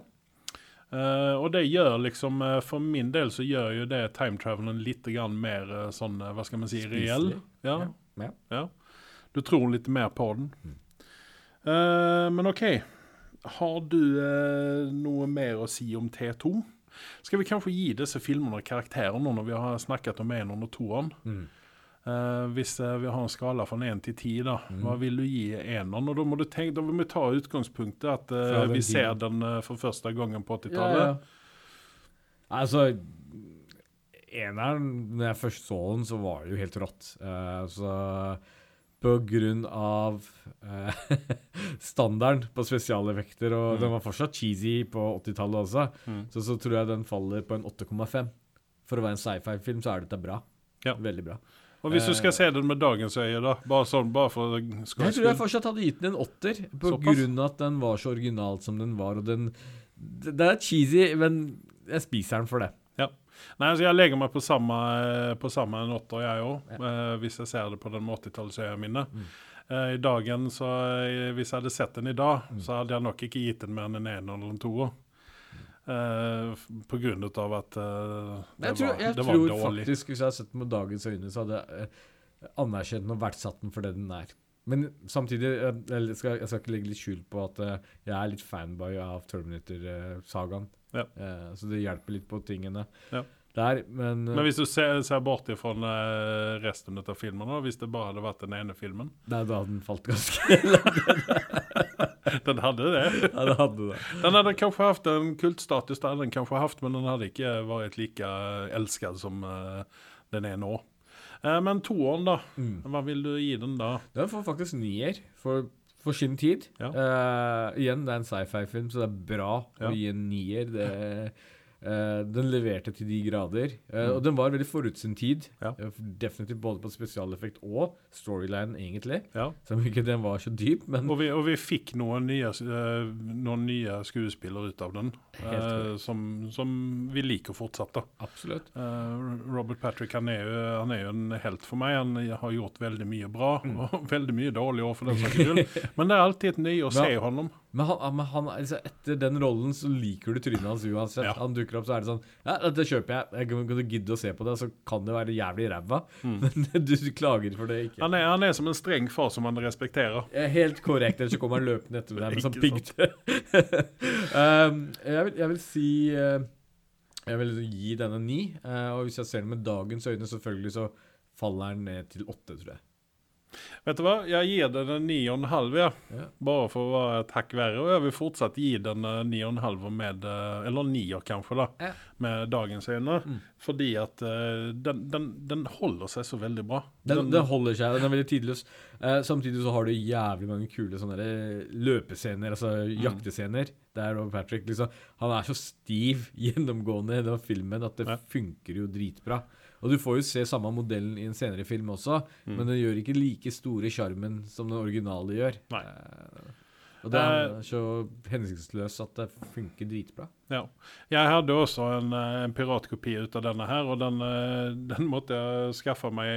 Uh, og det gjør liksom uh, For min del så gjør jo det time travelen litt grann mer uh, sånn, hva skal man si, reell. Ja, Ja. ja. Du tror litt mer på den. Eh, men OK. Har du eh, noe mer å si om T2? Skal vi kanskje gi disse filmene karakterer nå når vi har snakket om én og toeren? Mm. Eh, hvis eh, vi har en skala fra 1 til 10, da, hva vil du gi eneren? Og da må du tenke, da må vi ta utgangspunktet at eh, vi ser den eh, for første gangen på 80-tallet. ja. Altså Eneren, når jeg først så den, så var det jo helt rått. Eh, så av eh, standarden på spesialeffekter, og Mm. den var fortsatt cheesy på 80-tallet også, Mm. så, så tror jeg den faller på en 8,5. For å være en sci-fi-film så er dette bra. Ja. Veldig bra. Og hvis du skal Eh. se den med dagens øye, da, bare sånn, bare for Jeg tror jeg fortsatt hadde gitt den en åtter, av at den var så original som den var, og den det er cheesy, men jeg spiser den for det. Nei, altså Jeg legger meg på samme, eh, på samme en jeg òg, Ja. hvis jeg ser det på den med 80-tallsøya mine. Mm. Eh, I dagen, så eh, Hvis jeg hadde sett den i dag, Mm. så hadde jeg nok ikke gitt den mer enn en ener eller en toer. Uh, på grunn av at eh, det Jeg tror, var, jeg det var tror faktisk, hvis jeg hadde sett den med dagens øyne, så hadde jeg eh, anerkjent den og verdsatt den for det den er. Men samtidig, eh, jeg skal, jeg skal ikke legge litt skjul på at eh, jeg er litt fanboy av Terminator-sagaen. Ja. Eh, så det hjelper litt på tingene Ja. der, men, eh, Men hvis du ser, ser bort ifra eh, resten av filmen, da, hvis det bare hadde vært den ene filmen da hadde den falt ganske Den hadde det. Ja, den hadde det. Den hadde kanskje hatt en kultstatus, der den kanskje haft, men den hadde ikke vært like elsket som eh, den er nå. Eh, men toeren, da? Mm. Hva vil du gi den da? Den får faktisk nier for, for sin tid. Ja. Uh, igjen, det er en sci-fi-film, så det er bra å gi en nier. Det, eh, den leverte til de grader. Uh, Mm. Og den var veldig forut sin tid. Ja. Eh, definitivt både på spesialeffekt og storyline, egentlig. Ja. Selv om ikke den var så dyp, men Og vi, og vi fikk noen nye, uh, noen nye skuespillere ut av den, som, som vi liker fortsatt. da. absolutt. Robert Patrick han er, jo, han er jo en helt for meg. Han har gjort veldig mye bra, Mm. og veldig mye dårlig òg, for den saks skyld. Men det er alltid et nye å se honom. Men, han, men han, altså, etter den rollen så liker du trynet hans uansett. Ja. Han dukker opp, så er det sånn Ja, dette kjøper jeg. Jeg kan, gidde å se på det, så kan det være jævlig ræva. Men du, klager for det ikke. Han er, han er som en streng far som man respekterer. Helt korrekt, ellers så kommer han løpende etter deg med sånn piggtøy. um, jeg, jeg vil si uh, Jeg vil gi denne ni. Uh, og hvis jeg ser den med dagens øyne, selvfølgelig så faller den ned til åtte, tror jeg. Vet du hva? Jeg gir den en ni og en halv, ja. Ja. Bare for å være et hakk verre. Og jeg vil fortsatt gi den eh, ni og en halv med eh, Eller nier, kanskje, da. Ja. Med dagens øyne. Mm. Fordi at eh, den, den, den holder seg så veldig bra. Den, den holder seg, den er veldig tidløs. Eh, samtidig så har du jævlig mange kule sånne løpescener, altså jaktescener. Der Robert Patrick liksom Han er så stiv gjennomgående i den filmen at det Ja. funker jo dritbra. Og du får jo se samme modellen i en senere film også, Mm. men den gjør ikke like store sjarmen som den originale gjør. Nei. Eh, og det er så hensiktsløs at det funker dritbra. Ja. Jeg hadde også en, eh, en piratkopi ut av denne her, og den, eh, den måtte jeg skaffe meg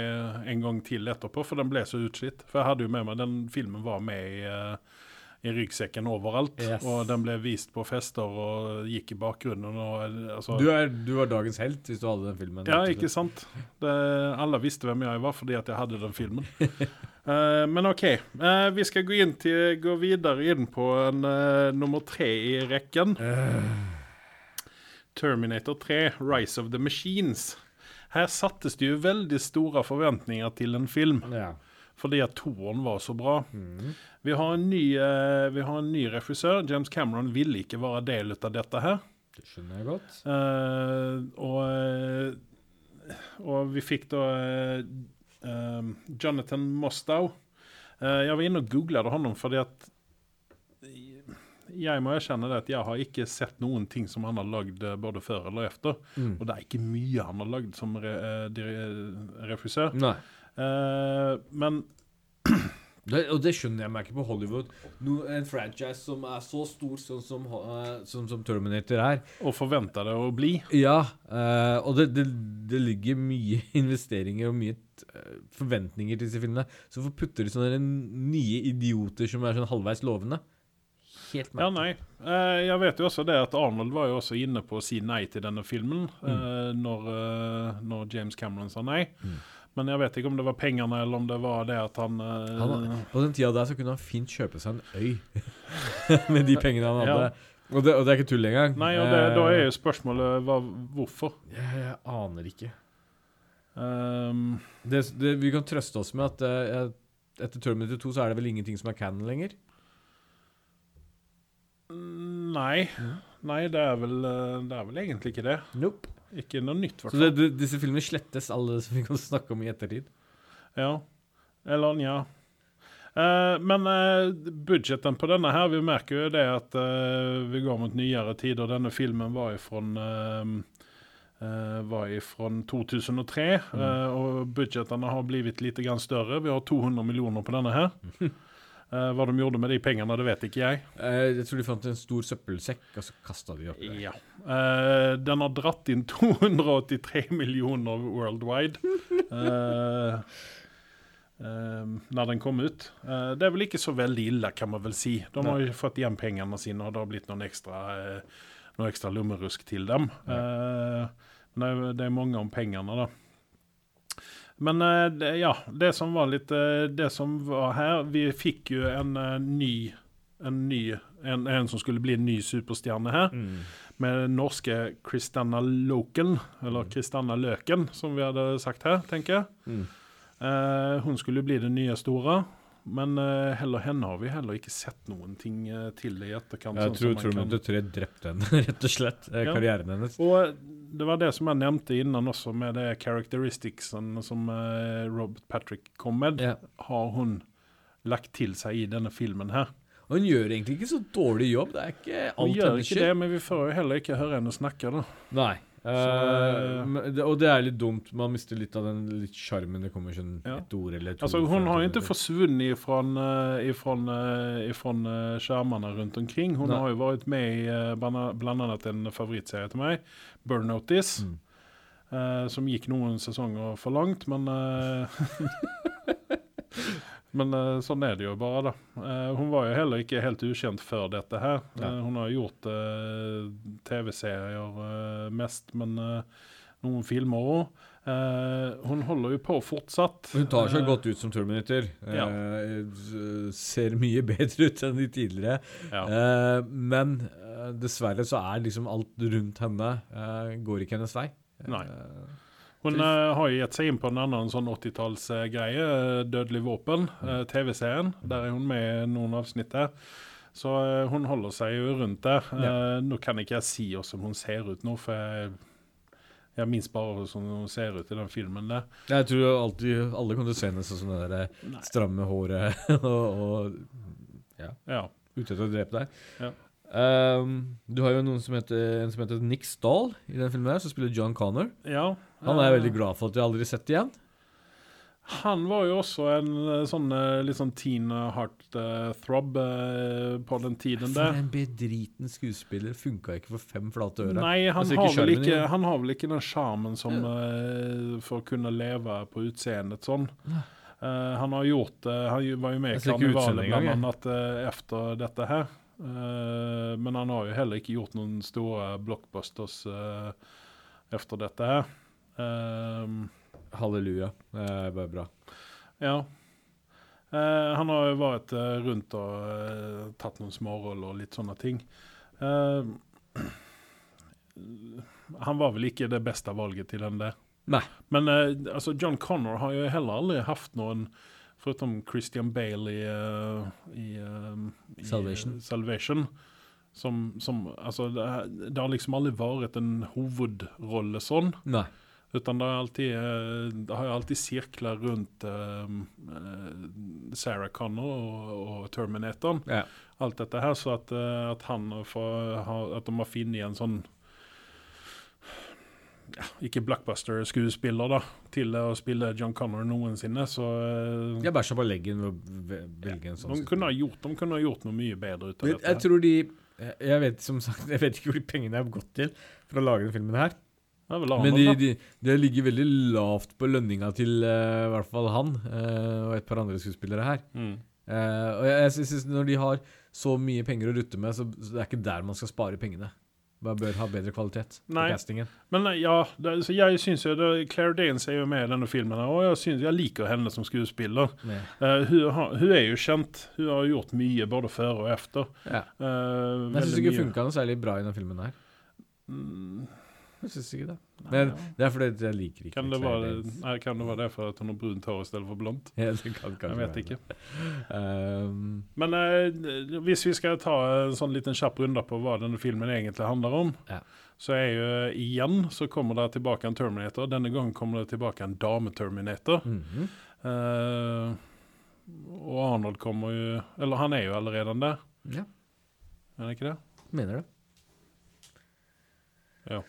en gang til etterpå, for den ble så utslitt. For jeg hadde jo med meg Den filmen var med i, eh, i ryggsekken overalt, Yes. og den ble vist på fester og gikk i bakgrunnen. Og, altså, Du er, du var dagens helt hvis du hadde den filmen. ja, ikke sant? Det, alle visste hvem jeg var fordi at jeg hadde den filmen. uh, men OK. Uh, vi skal gå, inn til, gå videre inn på en, uh, nummer tre i rekken. Terminator 3, Rise of the Machines. Her sattes det jo veldig store forventninger til en film, Ja. Fordi at toeren var så bra. Mm. Vi har en ny, eh, vi har en ny regissør. James Cameron ville ikke være del av dette her. Det skjønner jeg godt. Uh, og, eh, og vi fikk da eh, Jonathan Mostow. Uh, jeg var inne og googlet ham fordi at jeg må erkjenne det at jeg har ikke sett noen ting som han har lagd både før eller etter. Mm. Og det er ikke mye han har lagd som re, re, regissør. Nei. Eh, men Det, og det skjønner jeg meg ikke på Hollywood. No, en franchise som er så stor sånn som, uh, som, som Terminator er. Og forventa det å bli. Ja, Uh, og det, det, det ligger mye investeringer og mye forventninger til disse filmene. Så hvorfor putter de sånne nye idioter som er sånn halvveis lovende? Helt Ja, nei. Uh, jeg vet jo også det at Arnold var jo også inne på å si nei til denne filmen eh, når, når James Cameron sa nei. Men jeg vet ikke om det var pengene, eller om det var det at han, eh, Han, på den tida der så kunne han fint kjøpe seg en øy med de pengene han hadde. Ja. Og, det, og det er ikke tull engang. Nei, og det, da er Eh, jo spørsmålet hva, hvorfor. jeg, jeg aner ikke. Um, Det, vi kan trøste oss med at uh, etter Terminator 2 så er det vel ingenting som er canon lenger. nei. Nei, det er, vel, eh, det er vel egentlig ikke det. Nope. Ikke noe nytt, i hvert Så det, disse filmene slettes, alle som vi kan snakke om i ettertid. Ja. Eller nja. Uh, men uh, budsjetten på denne her, vi merker jo det at uh, vi går mot nyere tider. Denne filmen var ifrån var fra 2003, eh, og budsjettene har blitt litt grann større. Vi har 200 millioner på denne her. Eh, hva de gjorde med de pengene, det vet ikke jeg. Eh, jeg tror de fant en stor søppelsekk, og så kasta de oppi. Ja. Eh, den har dratt inn 283 millioner worldwide. Når den kom ut. Det er vel ikke så veldig ille, kan man vel si. De har jo fått igjen pengene sine, og det har blitt noen ekstra, eh, noe ekstra lommerusk til dem. Det det er mange om pengene, da. Men eh, ja, det som var litt eh, Det som var her Vi fikk jo en eh, ny En ny en, en som skulle bli en ny superstjerne her Mm. med norske Kristanna Loken, eller Kristanna Løken, som vi hadde sagt her, tenker jeg. Mm. Eh, hun skulle bli den nye store, men uh, heller henne har vi heller ikke sett noen ting uh, til i etterkant. Jeg sånn tror som man kan- Terminator 3 drepte henne, rett og slett. eh, Ja. Karrieren hennes. Og det var det som jeg nevnte innan også, med det characteristicsen som uh, Robert Patrick kom med, Ja. har hun lagt til seg i denne filmen her. Og hun gjør egentlig ikke så dårlig jobb. Det er ikke alt Hun gjør ikke det, men vi får jo heller ikke høre henne snakke, da. Nei. Det, og det er litt dumt. Man mister litt av den litt sjarmen. Det kommer ikke Ja. et ord eller to. Altså, hun har jo ikke forsvunnet skjermene ifrån, eh, ifrån eh, skärmarna rundt omkring. Hun Nei. har jo vært med i bland bland en favorittserie til meg, Burn Notice. Mm. uh, som gikk noen sesonger for langt, men eh, Men eh, sånn er det jo bare, da. Eh, hun var jo heller ikke helt ukjent før dette her. Ja. Eh, hun har gjort uh, TV-serier uh, mest, men uh, noen filmer òg. hun holder jo på fortsatt. Hun tar seg godt ut som turminutter. ja. Ser mye bedre ut enn de tidligere. Ja. Men dessverre så er liksom alt rundt henne Går ikke hennes vei. Nei. Eh, Hun eh, har jo gitt seg inn på en annen sånn 80-tallsgreie, uh, 'Dødelig våpen', uh, TV-serien. Der er hun med i noen avsnitt der. Så eh, hun holder seg jo rundt der. Ja. nå kan ikke jeg si hvordan hun ser ut nå, for jeg, jeg minst bare hvordan hun ser ut i den filmen der. jeg tror alltid alle kommer til å se henne sånn som det der stramme håret og, og Ja. ute etter å drepe deg. Ja. Um, du har jo noen som heter, en som heter Nick Stahl i den filmen, her, som spiller John Connor. ja. Han er jeg veldig glad for at jeg aldri har sett igjen. Han var jo også en eh, sånn eh, litt sånn teen heart-throb eh, på den tiden der. en bedriten skuespiller. Funka ikke for fem flate øre. Nei, han, Altså, har vel ikke, han har vel ikke den sjarmen som eh, for å kunne leve på utseendet sånn. Uh, han har gjort uh, Han var jo med i Karnevalet blant annet eh, efter dette her. Eh, men han har jo heller ikke gjort noen store blockbusters etter efter dette her. Eh, Halleluja. Det bare bra. ja. Eh, han har jo vært eh, rundt og eh, tatt noen småroller og litt sånne ting. Eh, han var vel ikke det beste valget til den der. Nei. Men eh, altså John Connor har jo heller aldri hatt noen Foruten Christian Bale i, eh, i, eh, i Salvation. Salvation som, som Altså, det, det har liksom aldri vært en hovedrolle sånn. Nei. Utan det har alltid, eh, det har alltid sirkla rundt eh, eh, Sarah Connor og, og Terminatoren. Ja. Alt dette her, så at, eh, at han får At de har funnet en sånn ja, ikke blockbuster-skuespiller da, til å spille John Connor noensinne, så eh, bare så på leggen og velge en sånn de, kunne ha gjort, de kunne ha gjort noe mye bedre ut av dette. jeg tror de jeg- vet som sagt Jeg vet ikke hvor de pengene har gått til for å lage den filmen her. Er Men det de, de, de ligger veldig lavt på lønninga til uh, i hvert fall han uh, og et par andre skuespillere her. Mm. Uh, og jeg, jeg synes Når de har så mye penger å rutte med, så, så det er ikke der man skal spare pengene. Man bør ha bedre kvalitet Nei. på castingen. Men eh, ja, det, jeg syns jo det, Claire Danes er jo med i denne filmen, og jeg, synes, jeg liker henne som skuespiller. Eh, hun, hun er jo kjent. Hun har gjort mye både før og etter. ja. Uh, Men jeg syns ikke hun funka noe særlig bra i denne filmen her. Mm, Jeg syns ikke det. Men det er fordi jeg liker ikke kan, det være, nei, kan det være det for at hun har brunt hår i stedet for blondt? Ja, det kan kanskje Jeg vet ikke. Um, Men eh, hvis vi skal ta en sånn liten kjapp runde på hva denne filmen egentlig handler om, Ja. så er jo igjen så kommer det tilbake en Terminator. Denne gangen kommer det tilbake en dame-Terminator. Mm -hmm. uh, og Arnold kommer jo Eller han er jo allerede der, Ja, er han ikke det? mener det. Og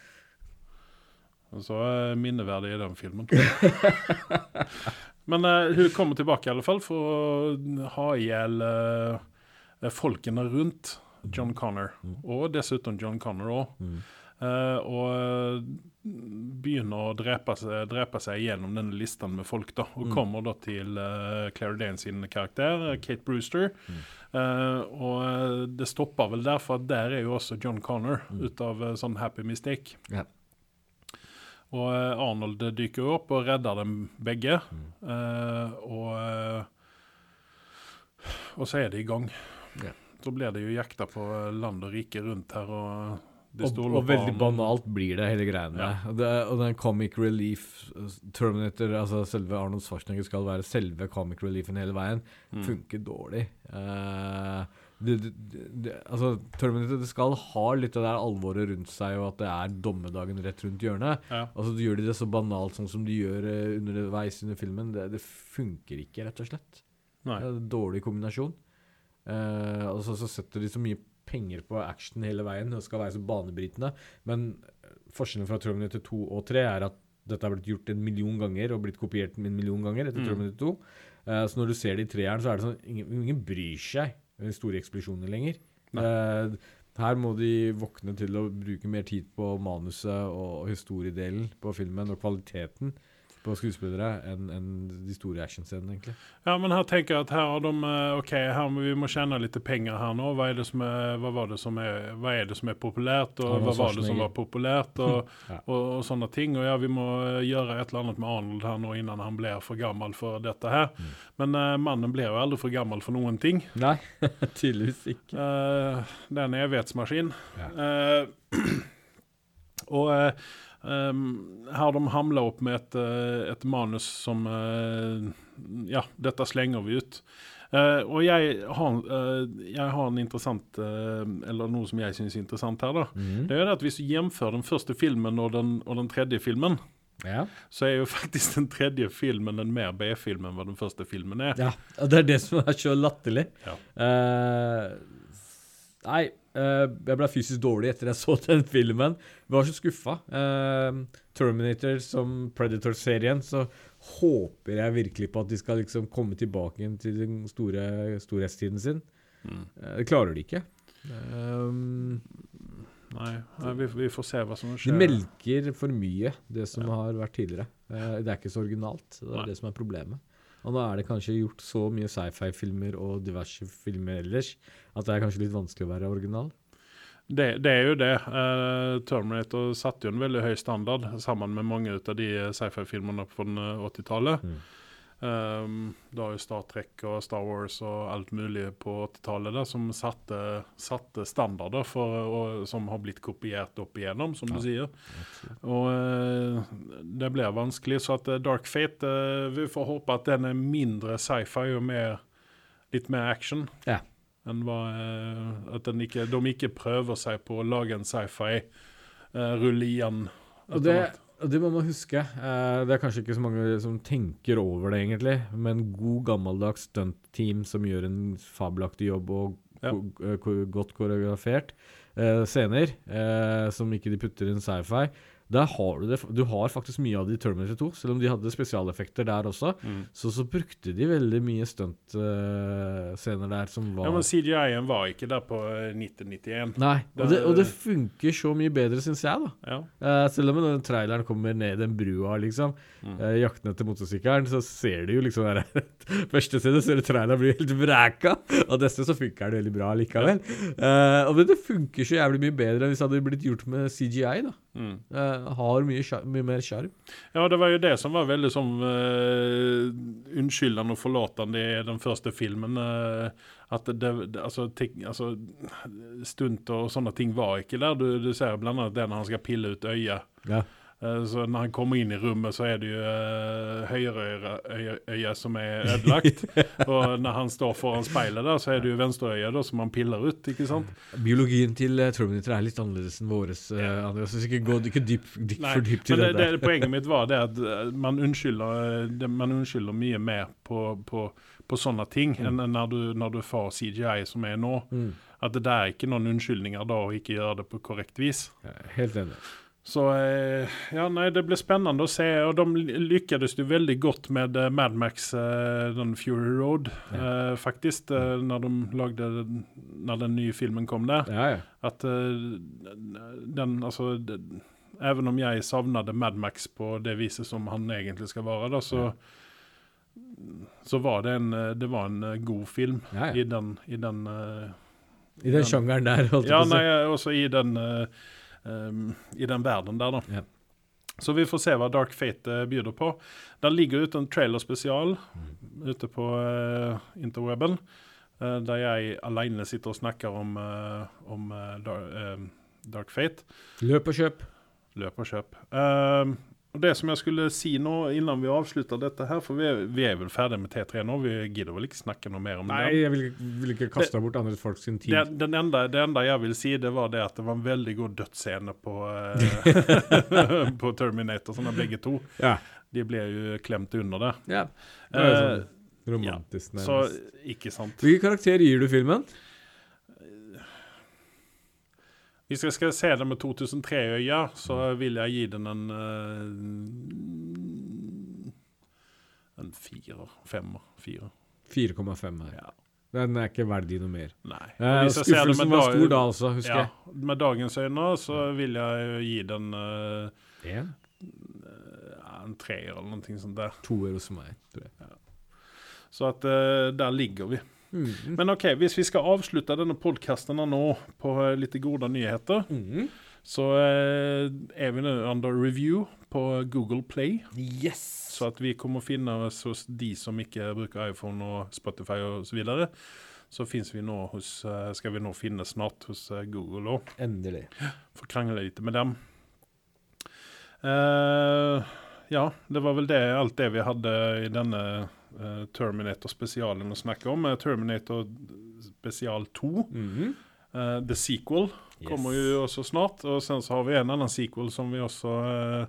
så er minneverdig i den filmen. Men uh, hun kommer tilbake i alle fall for å ha i hjel uh, folkene rundt John Connor. Mm. Og dessuten John Connor òg. Mm. og eh, begynner å drepe seg, drepe seg gjennom denne listen med folk. da, Og Mm. kommer da til uh, Claire Dane sin karakter, Kate Brewster. Mm. Uh, og det stopper vel der, for der er jo også John Connor Mm. ut av uh, sånn happy mistake. Ja. Og eh, Arnold dykker jo opp og redder dem begge. Mm. Eh, og eh, Og så er det i gang. Yeah. Så blir det jo jakta på land og rike rundt her. og det Og, og veldig Arnold. banalt blir det, hele greiene. Ja. Det, og den comic relief uh, Terminator, altså selve Arnold Schwarzenegger skal være selve comic reliefen hele veien, Mm. funker dårlig. Eh, det, det, det, altså, Terminator det skal ha litt av det alvoret rundt seg, og at det er dommedagen rett rundt hjørnet. Ja. Og så gjør de det så banalt sånn som de gjør uh, underveis under filmen. Det, det funker ikke, rett og slett. Nei. Det er en dårlig kombinasjon. Uh, og så, så setter de så mye penger på action hele veien og skal være så banebrytende. Men eh, forskjellen fra Terminator 2 og 3 er at dette har blitt gjort en million ganger og blitt kopiert en million ganger etter Mm. Terminator 2. Uh, så når du ser det i treeren, så er det sånn ingen, ingen bryr seg store eksplosjoner lenger. Eh, her må de våkne til å bruke mer tid på manuset og historiedelen på filmen og kvaliteten på skuespillere enn en de store actionscenene, egentlig. Ja, men her tenker jeg at her har de eh, OK, her vi må tjene litt penger her nå. Hva er det som er, det som er, er, det som er populært, og hva var det som var populært, og, Ja. og, og sånne ting. Og ja, vi må eh, gjøre et eller annet med Arnold her nå innan han blir for gammel for dette her. Mm. Men uh, mannen blir jo aldri for gammel for noen ting. Nei, tydeligvis ikke. Uh, det er en evighetsmaskin. Ja. Uh, og em, her de hamla opp med et, eh, et manus som uh, Ja, dette slenger vi ut. Uh, og jeg har, uh, jeg har en interessant uh, Eller noe som jeg syns er interessant her. da Mhm. Det er at Hvis du jamfører den første filmen og den, og den tredje filmen, Ja. så er jo faktisk den tredje filmen en mer B-film enn hva den første filmen er. ja, og det er det som er så latterlig. Ja. Nei, jeg ble fysisk dårlig etter jeg så den filmen. Jeg var så skuffa. Eh, Terminator som Predator-serien, så håper jeg virkelig på at de skal liksom komme tilbake igjen til den store storhetstiden sin. Mm. Eh, det klarer de ikke. Um, Nei, vi, vi får se hva som skjer. de melker for mye, det som Ja. har vært tidligere. Eh, det er ikke så originalt. Det er Nei. det som er problemet. Og nå er det kanskje gjort så mye sci-fi-filmer og diverse filmer ellers at det er kanskje litt vanskelig å være original. Det, det er jo det. Uh, Terminator satte jo en veldig høy standard sammen med mange av de eh, sci-fi-filmene eh, 80-tallet. Mm. Um, du har jo Star Trek og Star Wars og alt mulig på 80-tallet som satte, satte standarder for, og, som har blitt kopiert opp igjennom, som Ja. du sier. Og uh, det blir vanskelig, så at eh, Dark Fate uh, Vi får håpe at den er mindre sci-fi og mer, litt mer action. Ja. Enn hva, at ikke, de ikke prøver seg på å lage en sci-fi, uh, rulle igjen. Og det, det må man huske. Eh, det er kanskje ikke så mange som tenker over det, egentlig. Men god, gammeldags stuntteam som gjør en fabelaktig jobb og Ja. eh, godt koreografert eh, scener, som ikke de putter inn sci-fi, Der har du det Du har faktisk mye av det i Terminator 2, selv om de hadde spesialeffekter der også. Mm. Så, så brukte de veldig mye stuntscener der som var Ja, men CGI-en var ikke der på eh, 1991. Nei, og Det- og det funker så mye bedre, syns jeg, da. Ja. Uh, selv om den traileren kommer ned den brua, liksom, Mm. uh, jakten etter motorsykkelen, så ser du jo liksom der Første stedet ser du traileren blir helt vræka, og neste så funker det veldig bra likevel. Uh, og det funker så jævlig mye bedre enn hvis det hadde blitt gjort med CGI, da. Mm. Eh, har mye, mye mer sjarm. Ja, det var jo det som var veldig sånn uh, unnskyldende og forlåtende i den første filmen. eh, at det, det altså, ting, altså Stunt og sånne ting var ikke der. Du, du ser bl.a. det når han skal pille ut øyet. Ja. Eh, Så når han kommer inn i rommet, så er det jo uh, høyreøyet som er ødelagt. og når han står foran speilet, der, så er det jo venstreøyet som han piller ut. ikke sant? Biologien til uh, Terminator er litt annerledes enn vår. Uh, Andreas. Så ikke gå ikke dyp, dyp, Nei, for dypt i det, det, der. poenget mitt var det at eh, man unnskylder, det, man unnskylder mye mer på, på, på sånne ting enn når du, når du får CGI som er nå. Mm. At det er ikke noen unnskyldninger da å ikke gjøre det på korrekt vis. Er Helt enig. Så eh, ja, nei, det blir spennende å se. Og de lykkes jo veldig godt med eh, Mad Max, eh, den Fury Road, eh, faktisk. eh, når de lagde Når den nye filmen kom der. Ja, ja. At den Altså Even om jeg savnet Mad Max på det viset som han egentlig skal være, da, så så var det en, det var en god film Ja, ja. i den, i den I den sjangeren der, holdt jeg ja, på å si. nei, også i den, eh, um, i den verden der, da. Yeah. Så vi får se hva Dark Fate uh, byr på. Der ligger ute en trailerspesial Mm. ute på uh, interweben, uh, der jeg alene sitter og snakker om, uh, om eh, eh, Dark Fate. Løp og kjøp. Løp og kjøp. Og det som jeg skulle si nå, innan vi avslutter dette her, for vi er, vi er vel ferdige med T3 nå, vi gidder vel ikke snakke noe mer om Nei, det? jeg vil, vil ikke kaste bort andre folk sin tid. Det, den enda, det enda jeg vil si, det var det at det var en veldig god dødsscene på, eh, på Terminator, sånne begge to. Ja. De ble jo klemt under det. ja. Det var jo Eh, sånn romantisk, så nærmest. ikke sant. Hvilken karakter gir du filmen? Hvis jeg skal se det med 2003-øya, så vil jeg gi den en eh, En firer. Femmer. Fire. 4,5 her. Ja. Den er ikke verdig noe mer. Nei. Eh, jeg skuffelsen var stor da altså, husker Ja, med dagens øyne så vil jeg gi den uh, En? En? en treer eller noe sånt der. Toer hos meg, tror jeg. Så at uh, der ligger vi. Mm. Men ok, hvis vi skal avslutte denne podcasten nå på eh, litt gode nyheter, Mm. så eh, er vi nå under review på Google Play. Yes! Så at vi kommer å finne oss hos de som ikke bruker iPhone og Spotify og så. Så vi nå hos, eh, skal vi nå finne snart hos Google òg. Endelig. Får krangle litt med dem. Uh, ja, det var vel det, alt det vi hadde i denne eh, Terminator-spesialen å snakke om. Eh, Terminator spesial 2, Mm -hmm. uh, The Sequel, kommer jo også snart. Og sen så har vi en annen sequel som vi også uh,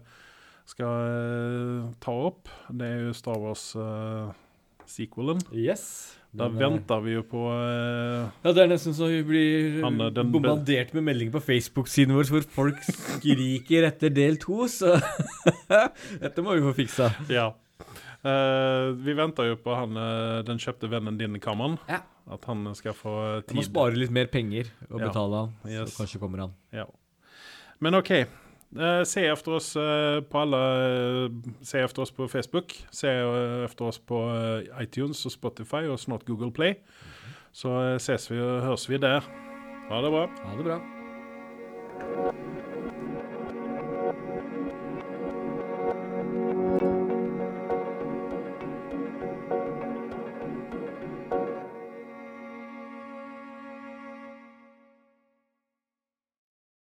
skal eh, ta opp. Det er jo Star Wars-sequelen. Yes. Da er- venter vi jo på uh, Ja, Det er nesten så vi blir den- bombardert med meldinger på Facebook-siden vår hvor folk skriker etter del to, så dette må vi få fiksa. Ja. Eh, vi venter jo på han, eh, den kjøpte vennen din, Kammeren. Ja. At han skal få tid. Jeg må spare litt mer penger og Ja. betale han, Yes. så kanskje kommer han. Ja. Men OK. Uh, se efter oss uh, på alle eh, Se efter oss på Facebook. Se eh, efter oss på eh, iTunes og Spotify og snart Google Play. Så eh, ses vi og høres vi der. Ha det bra. Ha det bra.